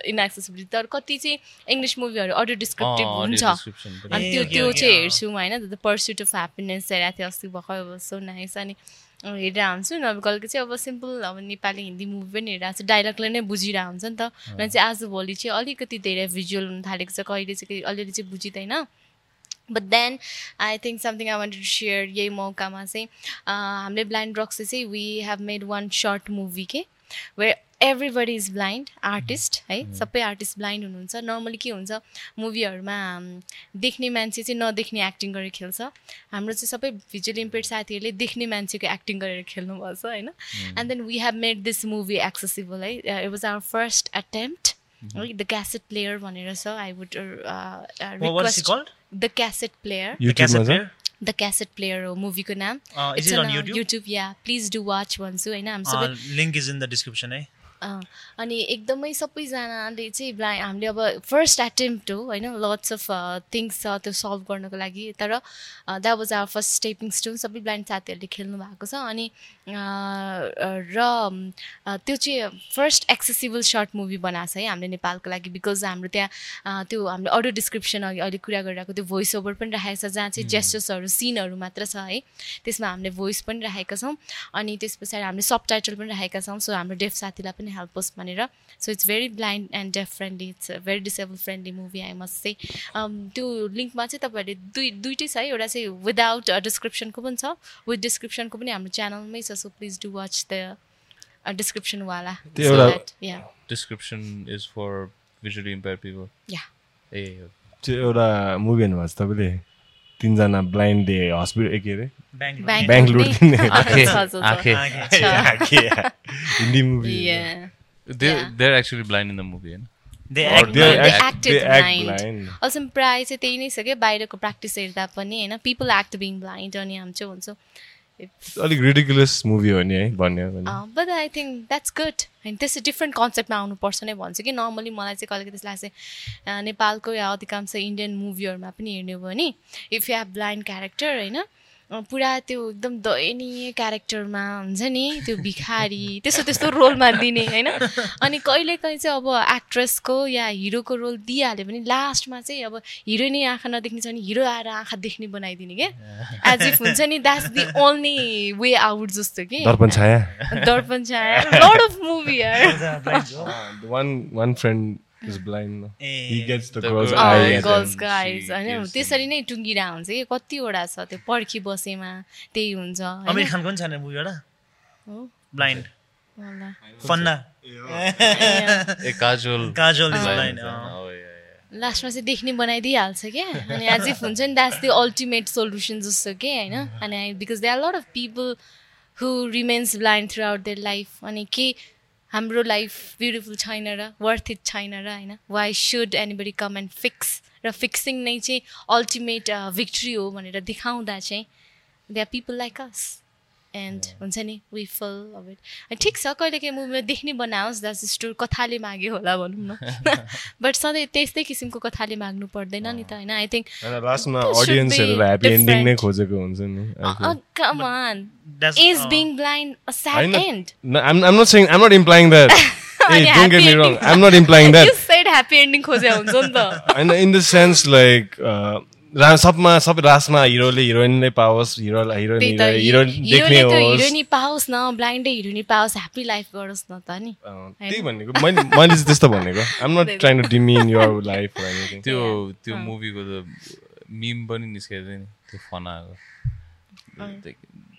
inaccessibility तर कति चाहिँ इङ्ग्लिस मुभीहरू अडियो डिस्क्रिप्टिभ हुन्छ। अनि त्यो त्यो चाहिँ हेर्छु होइन द पर्स्युट अफ ह्याप्पिनेस हेरेको थिएँ अस्ति भर्खर सो नाइस अनि हेरेर हुन्छु अब कहिले चाहिँ अब सिम्पल अब नेपाली हिन्दी मुभी पनि हेरिरहेको छ डाइलगले नै बुझिरहेको हुन्छ नि त। र चाहिँ आजभोलि चाहिँ अलिकति धेरै भिजुअल हुन थालेको छ। कहिले चाहिँ अलिअलि चाहिँ बुझिँदैन। But then I think something I want to share यही मौकामा चाहिँ हामीले ब्लाइन्ड रक्स चाहिँ we have made one short movie के where everybody is blind artist है सबै आर्टिस्ट ब्लाइन्ड हुनुहुन्छ नर्मली के हुन्छ मुभीहरूमा देख्ने मान्छे चाहिँ नदेख्ने एक्टिङ गरेर खेल्छ हाम्रो चाहिँ सबै भिजुअल इम्पेयर्ड साथीहरूले देख्ने मान्छेको एक्टिङ गरेर खेल्नुपर्छ होइन and then we have made this movie accessible है it was our first attempt है द क्यासेट प्लेयर भनेर छ I would the cassette player the cassette player हो मुभीको नाम YouTube yeah please do watch भन्छु होइन हामी सबै link is in the description है अनि एकदमै सबैजनाले चाहिँ ब्ला हामीले अब फर्स्ट एटेम्प्ट हो होइन? लट्स अफ थिङ्स छ त्यो सल्भ गर्नको लागि तर that was our first stepping stone सबै ब्लाइन्ड साथीहरूले खेल्नु भएको छ अनि र त्यो चाहिँ फर्स्ट एक्सेसिबल सर्ट मुभी बनाएको छ है हामीले नेपालको लागि बिकज हाम्रो त्यहाँ त्यो हामीले अडियो डिस्क्रिप्सन अघि अहिले कुरा गरिरहेको त्यो भोइस ओभर पनि राखेको छ जहाँ चाहिँ जेस्टर्सहरू सिनहरू मात्र छ है। त्यसमा हामीले भोइस पनि राखेका छौँ अनि त्यस पछाडि हामीले सब टाइटल पनि राखेका छौँ सो हाम्रो डेफ साथीलाई पनि हेल्प होस् भनेर so it's very blind and deaf friendly it's very disable friendly movie I must चाहिँ त्यो लिङ्कमा चाहिँ तपाईँहरूले दुई दुइटै छ है एउटा चाहिँ विदाउट डिस्क्रिप्सनको पनि छ विथ डिस्क्रिप्सनको पनि हाम्रो च्यानलमै छ so please do watch the डिस्क्रिप्सनवाला is for visually impaired people. Yeah ए। त्यो एउटा मुभी हेर्नुभएको छ तपाईँले तिनजना ब्लाइन्डले हस्पिटल के अरे? Bangalore Hindi movie there actually blind in the movie होइन अल्सो प्रायः चाहिँ त्यही नै छ क्या बाहिरको प्र्याक्टिस हेर्दा पनि होइन? पिपल एक्ट बिङ ब्लाइन्ड अनि हामी चाहिँ भन्छौँ अलिक रिडिकुलस मुभी हो नि है भन्यो भने। But I think that's good होइन त्यस्तो डिफ्रेन्ट कन्सेप्टमा आउनुपर्छ नै भन्छु कि नर्मली मलाई चाहिँ कहिले त्यस्तो लाग्छ अँ, नेपालको या अधिकांश इन्डियन मुभीहरूमा पनि हेर्ने हो भने if you have blind character होइन पुरा त्यो एकदम दयनीय क्यारेक्टरमा हुन्छ नि त्यो भिखारी त्यस्तो त्यस्तो रोलमा दिने होइन? अनि कहिलेकाहीँ चाहिँ अब एक्ट्रेसको या हिरोको रोल दिइहाल्यो भने लास्टमा चाहिँ अब हिरोइनै आँखा नदेख्ने छ भने हिरो आएर आँखा देख्ने बनाइदिने क्या एज इफ हुन्छ नि that's the only way out जस्तो कि? Darpan Chhaya. Darpan Chhaya. Lot of movie one one friend Oh, eyes होइन gives त्यसरी नै टुङ्गिरा हुन्छ कि कतिवटा छ त्यो पर्खी बसेमा त्यही हुन्छ? अमिर खानको पनि छैन मुभी एउटा? Blind. Fanaa. A *laughs* casual Kajol is Blind, blind oh. लास्टमा चाहिँ देख्ने बनाइदिइहाल्छ क्या? अनि एज इफ हुन्छ नि द्याट्स द अल्टिमेट सोल्युसन जस्तो के होइन? अनि because they are lot of people who remains blind throughout their life अनि के हाम्रो लाइफ ब्युटिफुल छैन र वर्थ इट छैन र होइन? Why should anybody come and fix र फिक्सिङ नै चाहिँ अल्टिमेट भिक्ट्री हो भनेर देखाउँदा चाहिँ they are people like us and हुन्छ नि वी फल अब इट ठिक छ कहिलेकाहीँ मुभीमा देख्ने बनाओस् द्याट्स स्टोर कथाले माग्यो होला भनौँ न बट सधैँ त्यस्तै किसिमको कथाले माग्नु पर्दैन नि त होइन आई थिङ्क लास्टमा अडियन्सहरूलाई ह्याप्पी एन्डिङ नै. खोजेको हुन्छ नि. Come on is uh, being blind a sad and No, I'm, I'm not saying I'm not implying that. hey, अनि don't get happy me wrong. ending- I'm not implying that. You said happy ending खोजे हुन्छ नि त And in the sense like uh, रा- सबमा सबै रासमा हिरोले हिरोइनले पाओस् हिरोलाई heroine heroine देख्ने होस्। हिरोइनी पाओस् न ब्लाइन्डै हिरोइनी पाओस् ह्याप्पी लाइफ गरोस् न त नि। त्यही भनेको। मैले मैले चाहिँ त्यस्तो भनेको। I'm not trying to demean your life anything त्यो त्यो मुभीको त मिम पनि निस्केको थियो नि त्यो फनाको।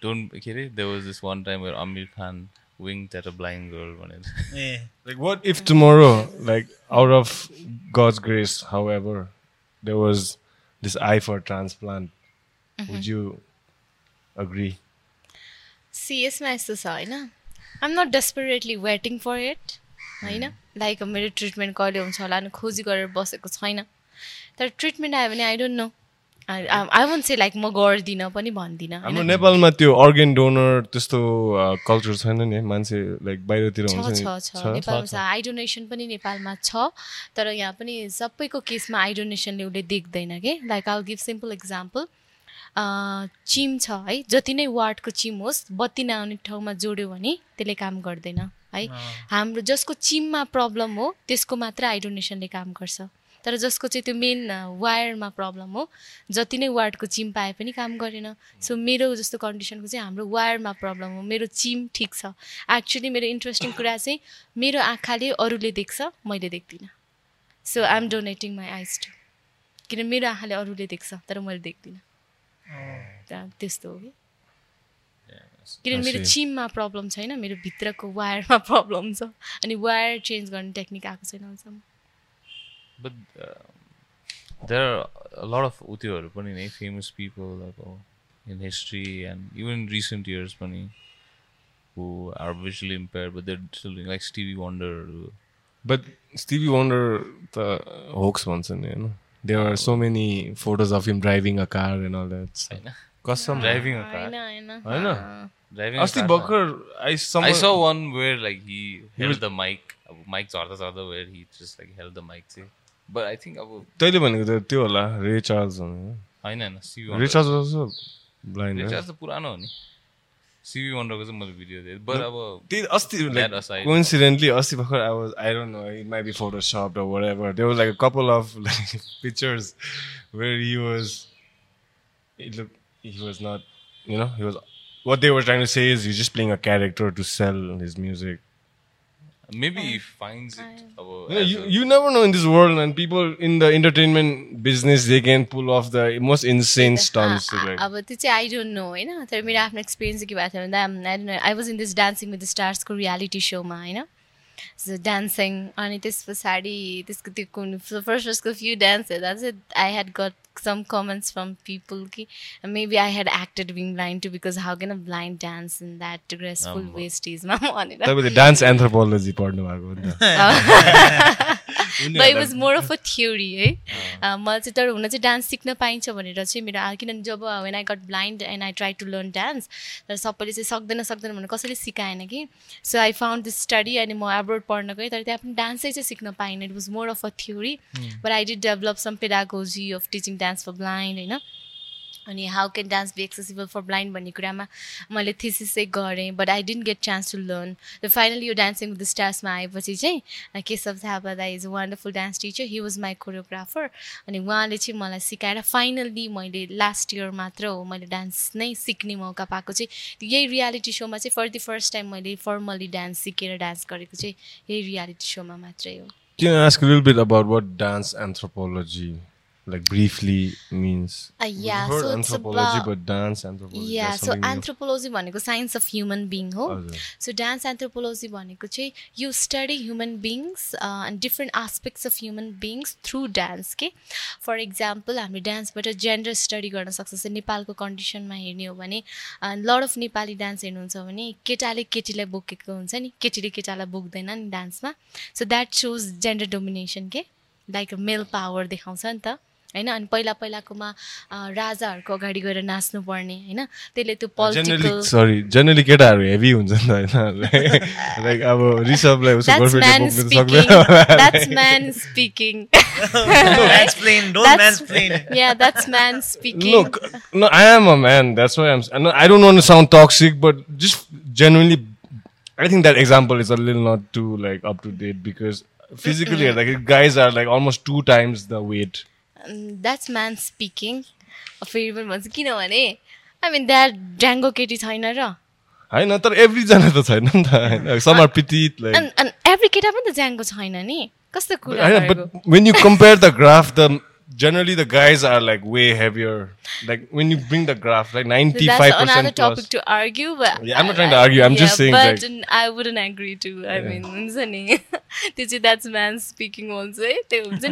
डोन्ट के अरे there was this one time where Aamir Khan wing at a blind girl भनेर। *laughs* ए Like, what if tomorrow, like, out of God's grace, however, there was this eye for transplant? Would you agree? See यसमा यस्तो छ होइन I'm not desperately waiting for it होइन like मेरो treatment कहिले हुन्छ होला खोजी गरेर बसेको छैन तर ट्रिटमेन्ट आयो भने I don't know I won't say like म गर्दिनँ पनि भन्दिनँ हाम्रो नेपालमा त्यो अर्गेन डोनर त्यस्तो कल्चर छैन नि मान्छे लाइक बाहिरतिर हुन्छ छ नि छ नेपालमा छ। आई डोनेसन पनि नेपालमा छ तर यहाँ पनि सबैको केसमा आई डोनेसनले उसले देख्दैन कि? Like I'll give simple example चिम छ है। जति नै वार्डको चिम होस् बत्ती नआउने ठाउँमा जोड्यो भने त्यसले काम गर्दैन है। हाम्रो जसको चिममा प्रब्लम हो त्यसको मात्र आई डोनेसनले काम गर्छ। तर जसको चाहिँ त्यो मेन वायरमा प्रब्लम हो जति नै वार्डको चिम पाए पनि काम गरेन। सो मेरो जस्तो कन्डिसनको चाहिँ हाम्रो वायरमा प्रब्लम हो। मेरो चिम ठिक छ। एक्चुली मेरो इन्ट्रेस्टिङ कुरा चाहिँ मेरो आँखाले अरूले देख्छ मैले देख्दिनँ। So I am donating my eyes to किन मेरो आँखाले अरूले देख्छ तर मैले देख्दिनँ। त्यस्तो हो कि? किनभने मेरो. चिममा प्रब्लम छैन? मेरो भित्रको वायरमा प्रब्लम *laughs* छ। अनि वायर चेन्ज गर्ने टेक्निक आएको छैन अहिलेसम्म। But there are lot of उत्योहरू पनि नै फेमस पिपल अब in history and even recent years पनि who are visually impair but there still like Stevie वन्डरहरू but Stevie Wonder त होक्स भन्छ नि होइन there are so many photos of him driving a car and all that होइन कसम driving a car होइन अस्ति भर्खर I some I saw one where like he held the mic. अब mic झर्दा झर्दा where he just like held the mic चाहिँ but I think अब तैँले भनेको त त्यो होला रे चार्ल्स भने होइन होइन Stevie Ray Wonder Charles was blind recharge त पुरानो हो नि सिभी वन्डरको चाहिँ मैले भिडियो दिएँ बट अब त्यही अस्ति That aside. कोइन्सिडेन्टली अस्ति भर्खर I was I don't know it may be Photoshop or whatever there was like a couple of like pictures where he was it looked he was not you know he was what they were trying to say is he's just playing a character to sell his music maybe he finds it अब you, you, never know in this world and people in the entertainment business they can pull off the most insane stunts like, अब त्यो चाहिँ I don't no होइन तर मेरो आफ्नो experience चाहिँ के भएको थियो भन्दा I was in this dancing with स्टार्सको reality सोमा होइन सो डान्सिङ अनि त्यस पछाडि त्यसको त्यो कुन फर्स्ट फर्स्टको फ्यु डान्स हेर्दा चाहिँ I had got some comments from people कि maybe I had acted being blind too because how can a blind dance in that graceful वेस्टिजमा भनेर तपाईँले डान्स एन्थ्रोपोलोजी पढ्नु भएको but it was more of a. Theory है मलाई चाहिँ तर हुन चाहिँ डान्स सिक्न पाइन्छ भनेर चाहिँ मेरो किनभने जब when I got blind and I try to learn dance तर सबैले चाहिँ सक्दैन सक्दैन भनेर कसैले सिकाएन कि? So I found this study अनि म एब्रोड पढ्न गएँ तर त्यहाँ पनि डान्सै चाहिँ सिक्न पाइनँ। It was more of a theory but I did develop some pedagogy of teaching dance for blind होइन? अनि how can dance be accessible for blind भन्ने कुरामा मैले थिसिस चाहिँ गरेँ but I didn't get chance to learn र finally यो dancing with the स्टार्समा आएपछि चाहिँ Keshav Thapa da is a wonderful dance teacher he was my choreographer अनि उहाँले चाहिँ मलाई सिकाएर फाइनल्ली मैले लास्ट इयर मात्र हो मैले डान्स नै सिक्ने मौका पाएको चाहिँ यही रियालिटी सोमा चाहिँ फर द फर्स्ट टाइम मैले फर्मली डान्स सिकेर डान्स गरेको चाहिँ यही रियालिटी सोमा मात्रै हो। Can I ask a little bit about what dance anthropology, like briefly, means? Uh, yeah, so it's anthropology, about- but dance anthropology. something new. Anthropology भनेको science of human being हो dance anthropology भनेको चाहिँ you study human beings and different aspects of human beings through dance के for example हामीले डान्सबाट gender study गर्न सक्छ जस्तै नेपालको कन्डिसनमा हेर्ने हो भने लड अफ नेपाली डान्स हेर्नुहुन्छ भने केटाले केटीलाई बोकेको हुन्छ नि केटीले केटालाई बोक्दैन नि डान्समा so that shows gender domination के लाइक मेल पावर देखाउँछ नि त होइन अनि पहिला पहिलाकोमा राजाहरूको अगाडि गएर नाच्नु पर्ने होइन त्यसले त्यो पोलिटिकल sorry, generally केटाहरू हेभी हुन्छ नि त होइन लाइक अब रिसभलाई उसको गर्लफ्रेन्डले बोक्नु that's man speaking mansplain, don't That's- Look, no, I am a man. That's why I'm. no, I don't want to sound toxic, but just genuinely, I think that example is a little not too like up to date because physically, like guys are like almost two times the weight. That's man speaking फेरि पनि भन्छु किनभने I mean that ड्याङ्गो केटी छैन र। होइन तर एभ्रिजना त छैन नि त होइन। सम आर पिटिट लाइक अनि अनि एभ्री केटा पनि त ड्याङ्गो छैन नि। कस्तो कुरा होइन but when you compare the graph the generally the guys are like way heavier. Like when you bring the graph, like ninety five percent. That's another topic to argue, but yeah, I'm not trying to argue. I'm yeah, just saying. But like, I wouldn't agree to. I yeah. mean, *laughs* you that's man speaking also. Uh,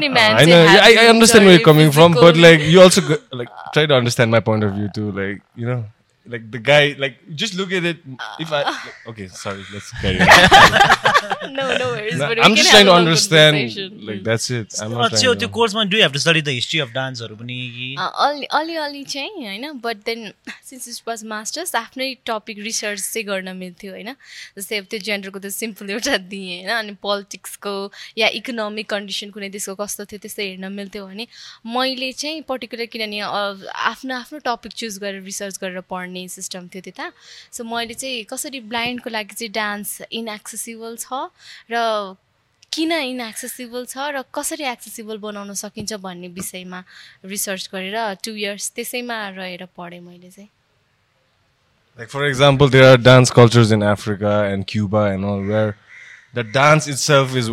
man I know. Yeah, I, I understand where you're coming from, but like you also go, like try to understand my point of view too. Like you know, like the guy, like just look at it. If I like, okay, sorry, let's carry on. *laughs* no, no worries. No, but we I'm can just trying to understand. Like that's it. I'm not trying त्यो to. कोर्समा do have to study the history of डान्सहरू पनि कि अ, अलि अलिअलि चाहिँ होइन but then since it was masters आफ्नै टपिक रिसर्च चाहिँ गर्न मिल्थ्यो होइन जस्तै अब त्यो जेन्डरको त सिम्पल एउटा दिएँ होइन अनि पोलिटिक्सको या इकोनोमिक कन्डिसन कुनै देशको कस्तो थियो त्यस्तो हेर्न मिल्थ्यो भने मैले चाहिँ पर्टिकुलर किनभने आफ्नो आफ्नो टपिक चुज गरेर रिसर्च गरेर पढ्ने सिस्टम थियो त्यता। सो मैले चाहिँ कसरी ब्लाइन्डको लागि चाहिँ डान्स इनएक्सेसिबल छ र किन इनएक्सेसिबल छ र कसरी एक्सेसिबल बनाउन सकिन्छ भन्ने विषयमा रिसर्च गरेर टु इयर्स त्यसैमा रहेर पढेँ मैले चाहिँ। Like for example dance cultures in Africa and Cuba and all where the dance itself is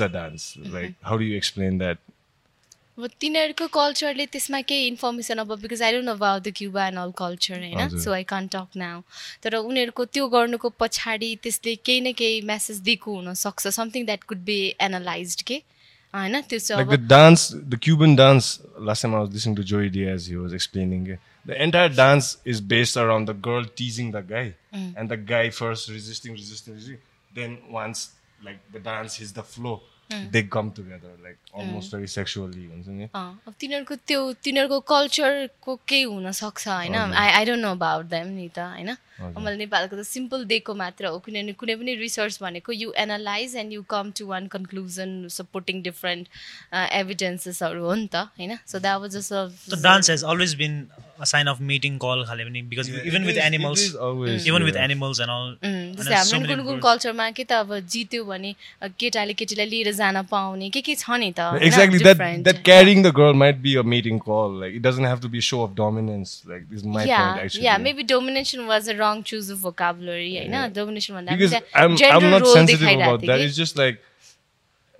the dance like how do you explain that अब तिनीहरूको कल्चरले त्यसमा केही इन्फर्मेसन अब because I don't about the Cuba and all culture होइन। So I can talk now तर उनीहरूको त्यो गर्नुको पछाडि त्यसले केही न केही मेसेज दिएको हुनसक्छ something that could be analyse के होइन त्यो चाहिँ the अब dance, the Cuban dance. Last time I was listening to Joey Diaz, he was explaining it. The entire dance is based around the girl teasing the guy, and the guy first resisting, resisting, resisting. Then once like the they come together like almost very sexually. हुन्छ नि? अँ, अब तिनीहरूको त्यो तिनीहरूको कल्चरको केही हुनसक्छ होइन? I I don't know about them नि त होइन? मैले नेपालको त सिम्पल दिएको मात्र हो। किनभने कुनै पनि रिसर्च भनेको you analyse and you come to one conclusion supporting different एभिडेन्सेसहरू हो नि त होइन? So that was just So dance has always sign of meeting call खाले पनि because even It with is- it animals, is always, even with yeah. animals and all. and जस्तै हाम्रो many कुन कुन. कल्चरमा के त अब जित्यो भने अ, केटाले केटीलाई लिएर जान पाउने के के छ नि त that carrying the girl might be a mating call. Like it doesn't have to be show of dominance. Like this is my yeah, point actually. yeah, maybe domination was a wrong choose of vocabulary, होइन domination भन्दा पनि because त्यहाँ I'm gender I'm not role sensitive देखाइरहेको about थियो that. कि। It's just like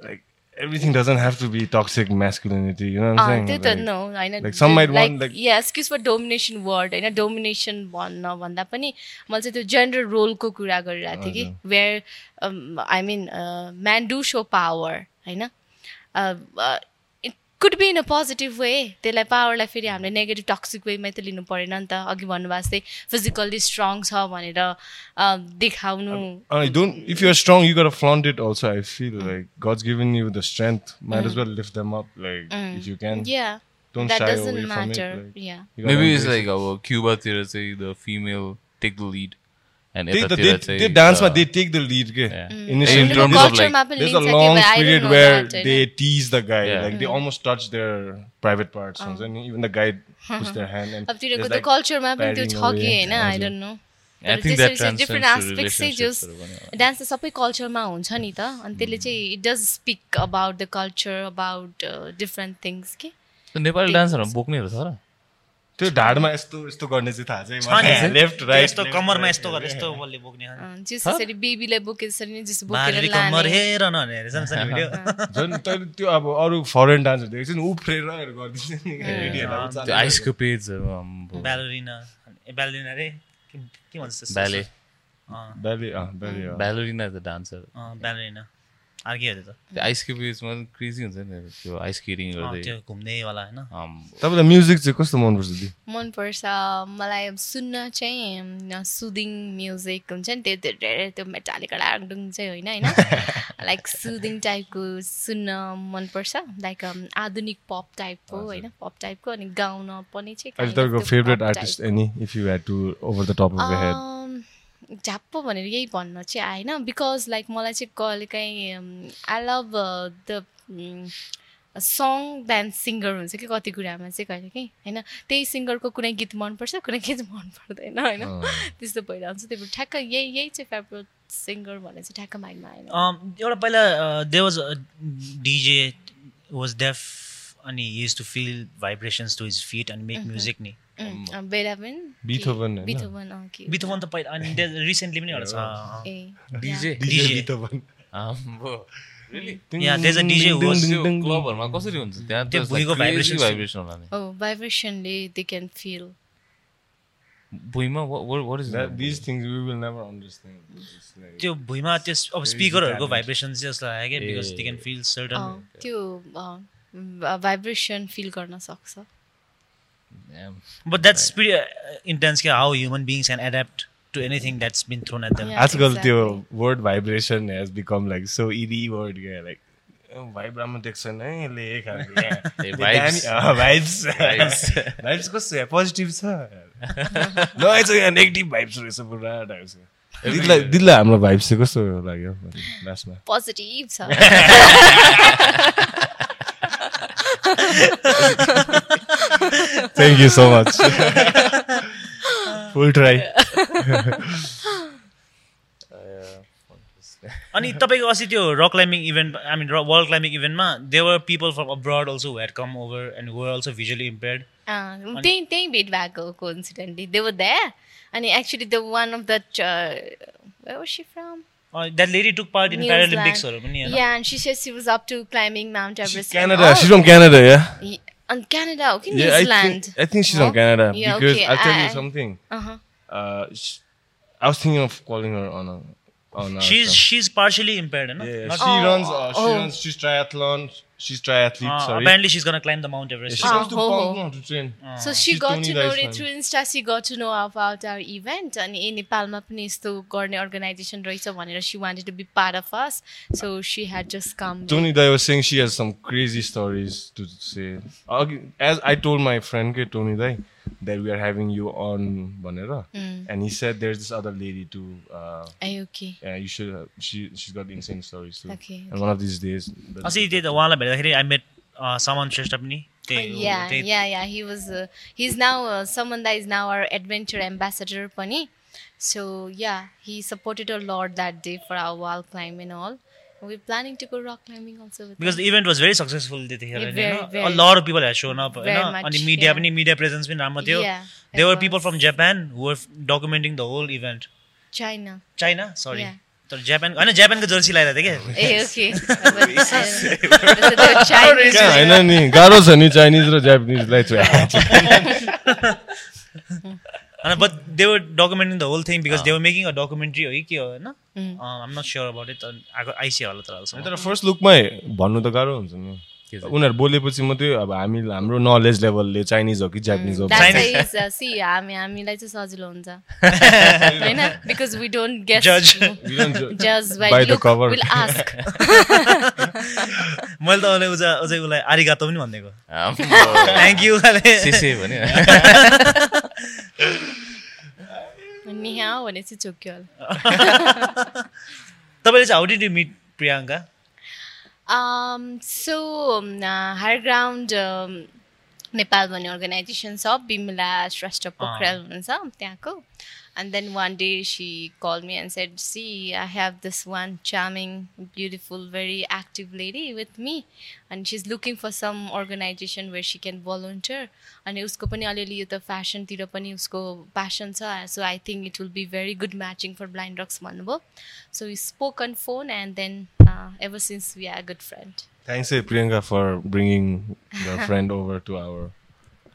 like everything doesn't have to be toxic masculinity. You know what I'm saying? Like, no होइन like some might want, like- excuse for domination word होइन domination भन्न भन्दा पनि मैले चाहिँ त्यो जेन्डर रोलको कुरा गरिरहेको थिएँ कि where I mean man do so power होइन it could be in a positive way त्यसलाई पावरलाई फेरि हामीले नेगेटिभ टक्सिक वेमै त लिनु परेन नि त अघि भन्नुभएको जस्तै फिजिकल्ली स्ट्रङ छ भनेर देखाउनु uh, strong, you gotta flaunt it. Also, I feel Mm. like God's given you the strength. Might as well lift them up. Like if you can. Yeah Don't that shy doesn't away from it, matter like- yeah gotta Maybe it's like the female take the lead And डान्समा uh, they take the lead के Yeah. Initially, In terms of like- there's a long period where they tease the guy Yeah. like they almost touch their private parts हुन्छ नि even the guy puts their hand and अब there's त कल्चरमा पनि त्यो छ कि. होइन I. Don't know different aspect चाहिँ जस। डान्स त सबै कल्चरमा हुन्छ नि त अनि त्यसले चाहिँ it does speak about the culture about different things के नेपाली डान्सहरूमा बोक्नेहरू छ र त्यो ढाडमा यस्तो यस्तो गर्ने चाहिँ थाहा चाहिँ छ नि मलाई लेफ्ट राइट यस्तो कम्मरमा यस्तो गरेर यस्तो बलले बोक्ने जस यसरी बेबीलाई बोके जसरी नै जस बोकेर लाने। हेर न नि सानो भिडियो। झन् तैँले त्यो अब अरू फरेन डान्सहरू देखेको छु नि उफ्रेर गरिदिन्छ नि। त्यो आइसको आम्बो। ब्यालोरिना ब्यालोरिना रे? के भन्छ? ब्याले अँ, अँ। ब्यालोरिना द डान्सर अँ, ब्यालोरिना अर्कै हो त्यो त त्यो आइसको पेजमा क्रेजी हुन्छ नि त्यो आइस स्केटिङ अँ, गर्दै। त्यो घुम्नेवाला होइन? आम्बो। तपाईँलाई म्युजिक चाहिँ कस्तो मनपर्छ मलाई सुन्न चाहिँ सुदिङ म्युजिक हुन्छ नि त्यो त्यो धेरै त्यो मेटालिक डाङडुङ चाहिँ होइन होइन? लाइक सुदिङ टाइपको सुन्न मनपर्छ लाइक आधुनिक पप टाइपको होइन? पप टाइपको अनि गाउन पनि चाहिँ अहिले kind of तपाईँको त्यो favourite pop artist type। Any if you had to over the top of the head झ्याप्प भनेर यही भन्न चाहिँ आएन। बिकज लाइक मलाई चाहिँ कहिलेकाहीँ I love the song dance singer हुन्छ कि कति कुरामा चाहिँ कहिले काहीँ होइन? त्यही सिङ्गरको कुनै गीत मनपर्छ कुनै गीत मन पर्दैन होइन त्यस्तो भइरहन्छ। त्यही भएर ठ्याक्क यही यही चाहिँ फेभरेट सिङ्गर भने चाहिँ ठ्याक्क माइन्डमा आएन। एउटा पहिला they was DJ was deaf अनि use to feel vibrations to his feet and make music नि? बिथोभन त पहिला अनि रिसेन्टली पनि एउटा छ। भाइब्रेसनले दे क्यान फिल भुइँमा like- त्यो भुइँमा त्यो अब स्पिकरहरूको भाइब्रेसन चाहिँ जस्तो लाग्यो क्या because. They can feel certain त्यो भाइब्रेसन फिल गर्न सक्छ। बट द्याट्स प्रिटी इन्टेन्स क्या how human beings can adapt to anything that's been thrown at them Yeah. आजकल त्यो exactly. Word vibration has become like so eerie word क्या like vibe राम्रो देख्छ नि है यसले एक खालको ए, vibes. Vibes Vibes. कस्तो पोजिटिभ छ ल चाहिँ यहाँ नेगेटिभ भाइब्स रहेछ पुरा टाइप्स दिदीलाई दिदीलाई हाम्रो भाइब्स चाहिँ कस्तो लाग्यो लास्टमा पोजिटिभ छ thank you so much full try अनि तपाईँको अस्ति त्यो rock climbing event I mean world climbing इभेन्टमा there were people from abroad also had come over and were also visually impaired त्यही त्यही भेट भएको कोइन्सिडेन्टली दे वर द्याट अनि actually the one of the she from that lady took part in प्यारालिम्पिक्सहरू पनि होइन Yeah, and she said she was up to climbing Mount Everest. and Canada all. She's from Canada yeah Ye- on Canada, okay, yeah, New Zealand. I, think, I think she's on oh. Canada yeah, because okay. I'll tell I, you something. Uh-huh. Uh, she, I was thinking of calling her on a. On she's she's partially impaired, no? Yeah, she oh. runs. Uh, she oh. runs. She's triathlon. She's triathlete. Uh, sorry. apparently she's gonna climb the Mount Yeah, Everest. she comes to Oh, oh, Pangplong to train. So she she's got to know it through Insta. She got to know about our event. अनि ए नेपालमा पनि यस्तो गर्ने organisation रहेछ भनेर she wanted to be part of us. So she had just come. Tony Dai was saying she has some crazy stories to say. As I told my friend ke Tony Dai that we are having you on Banera, and he said there's this other lady too. Uh, okay yeah, you should. She she's got insane stories too. Okay, And one of these days. अस्ति त्यही त उहाँलाई भेट्दाखेरि I met सामान श्रेष्ठ पनि त्यही हो, yeah yeah yeah he was uh, he's now uh, someone that is now our adventure ambassador pani so yeah he supported a lot that day for our wall climb and all we're planning to go rock climbing also with the them. Event was very successful त्यतिखेर Yeah, very, होइन very. Lot people has shown up Very होइन much, अनि yeah. पनि media presence पनि राम्रो थियो there were people was. From Japan who are documenting the whole event china China sorry Yeah. तर Japan होइन जापानको जर्सी लगाइरहेको थियो क्या होइन नि गाह्रो छ नि चाइनिज र जापानिजलाई अनि but they were documenting the whole thing because they were making a documentary हो कि के हो होइन I'm not sure about it आएको आइसियो होला तर। तर फर्स्ट लुकमै भन्नु त गाह्रो हुन्छ नि? उनीहरू बोलेपछि मात्रै अब हामी हाम्रो नलेज लेभलले चाइनिज हो कि जापानिज हो। Chinese- why is, uh, हामी हामीलाई चाहिँ सजिलो हुन्छ। *laughs* होइन? बिकज वी डोन्ट गेट जज By the look cover. Will ask *laughs* मैले त उसलाई उजा अझै उसलाई आरिगातो पनि भनिदिएको। आम्बो। थ्याङ्क यू सिसे भने नेहा भने चाहिँ चोक्यो होला। *laughs* तपाईँले चाहिँ how did you meet Priyanka Higher Ground um, Nepal भन्ने अर्गनाइजेसन छ बिमला श्रेष्ठ पोखरेल हुनुहुन्छ त्यहाँको। And then one day she call me and said she I have this one charming beautiful very active lady with me अनि she is looking for some organisation where she can volunteer अनि उसको पनि अलिअलि यो त फ्यासनतिर पनि उसको passion छ so I think it will be very good matching for blind rocks भन्नुभयो so spoke on phone and then ever since we are good friend Thanks, hey, Priyanka, for bringing your friend over to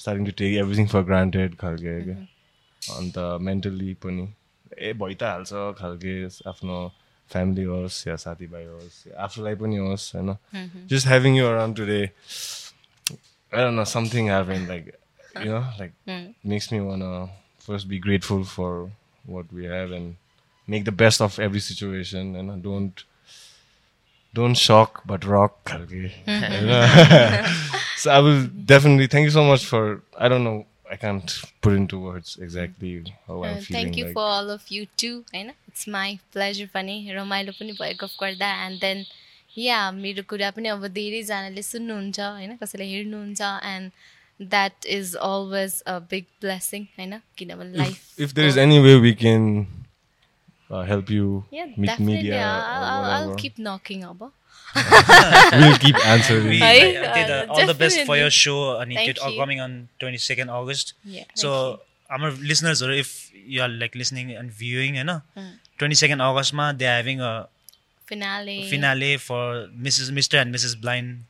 starting to take everything for granted. खालके के अन्त mentally पनि ए भइ त हाल्छ खालके आफ्नो फ्यामिली होस् या साथीभाइ होस् या आफूलाई पनि होस् होइन just having you around today I don't know, something happened like you know, like makes me wanna first be grateful for what we have and make the best of every situation uh, don't shock but rock खालके, I will definitely thank you so much for I don't know I can't put into words exactly how I'm feeling thank you. For all of you too होइन it's my pleasure पनि रमाइलो पनि भयो गफ गर्दा and then या मेरो कुरा पनि अब धेरैजनाले सुन्नुहुन्छ होइन कसैले हेर्नुहुन्छ and that is always a big blessing होइन किनभने life if there is any way we can uh, help you Yeah, meet media I'll, I'll, I'll keep knocking अब *laughs* we'll keep answering. We- है? त्यही त Uh, all the best for definitely. Year so अनि Thank त्यो you. Coming on twenty second August Yeah, so thank हाम्रो लिसनर्सहरू if you are like listening and viewing होइन Hmm. Twenty second अगस्तमा they having a finale finale for Mrs mister and Mrs blind Rocks. Mister and miss blind Mr. and mister and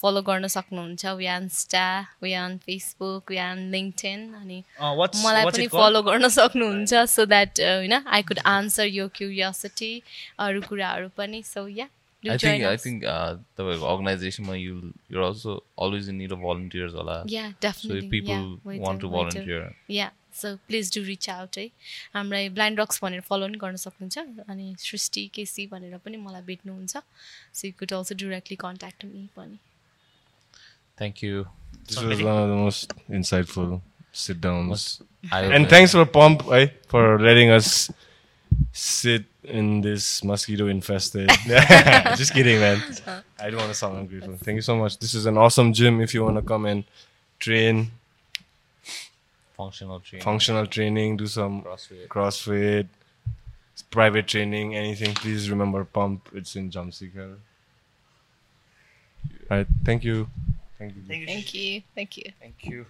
follow गर्न सक्नुहुन्छ। We are Insta we are Facebook we are LinkedIn अनि मलाई पनि follow गर्न सक्नुहुन्छ so that होइन I could answer यो curiosity अरू कुराहरू पनि। So yeah I think I think uh, तपाईँहरूको अर्गनाइजेसनमा you your also always in need of volunteers होला। Yeah so if definitely people want to volunteer yeah so please do reach out है हामीलाई blind रक्स भनेर follow पनि गर्न सक्नुहुन्छ अनि सृष्टि केसी भनेर पनि मलाई भेट्नुहुन्छ so you could also directly contact me पनि thank you This was one of the most insightful sit downs. I And thanks for Pump eh, for letting us sit in this mosquito infested. Just kidding, man. I don't want to sound ungrateful. Thank you so much. This is an awesome gym if you want to come and train, functional training, functional training, do some CrossFit, CrossFit private training, anything. Please remember Pump. It's in Jamseeker. All right. Thank you. Thank you. Thank you. Thank you. Thank you. Thank you.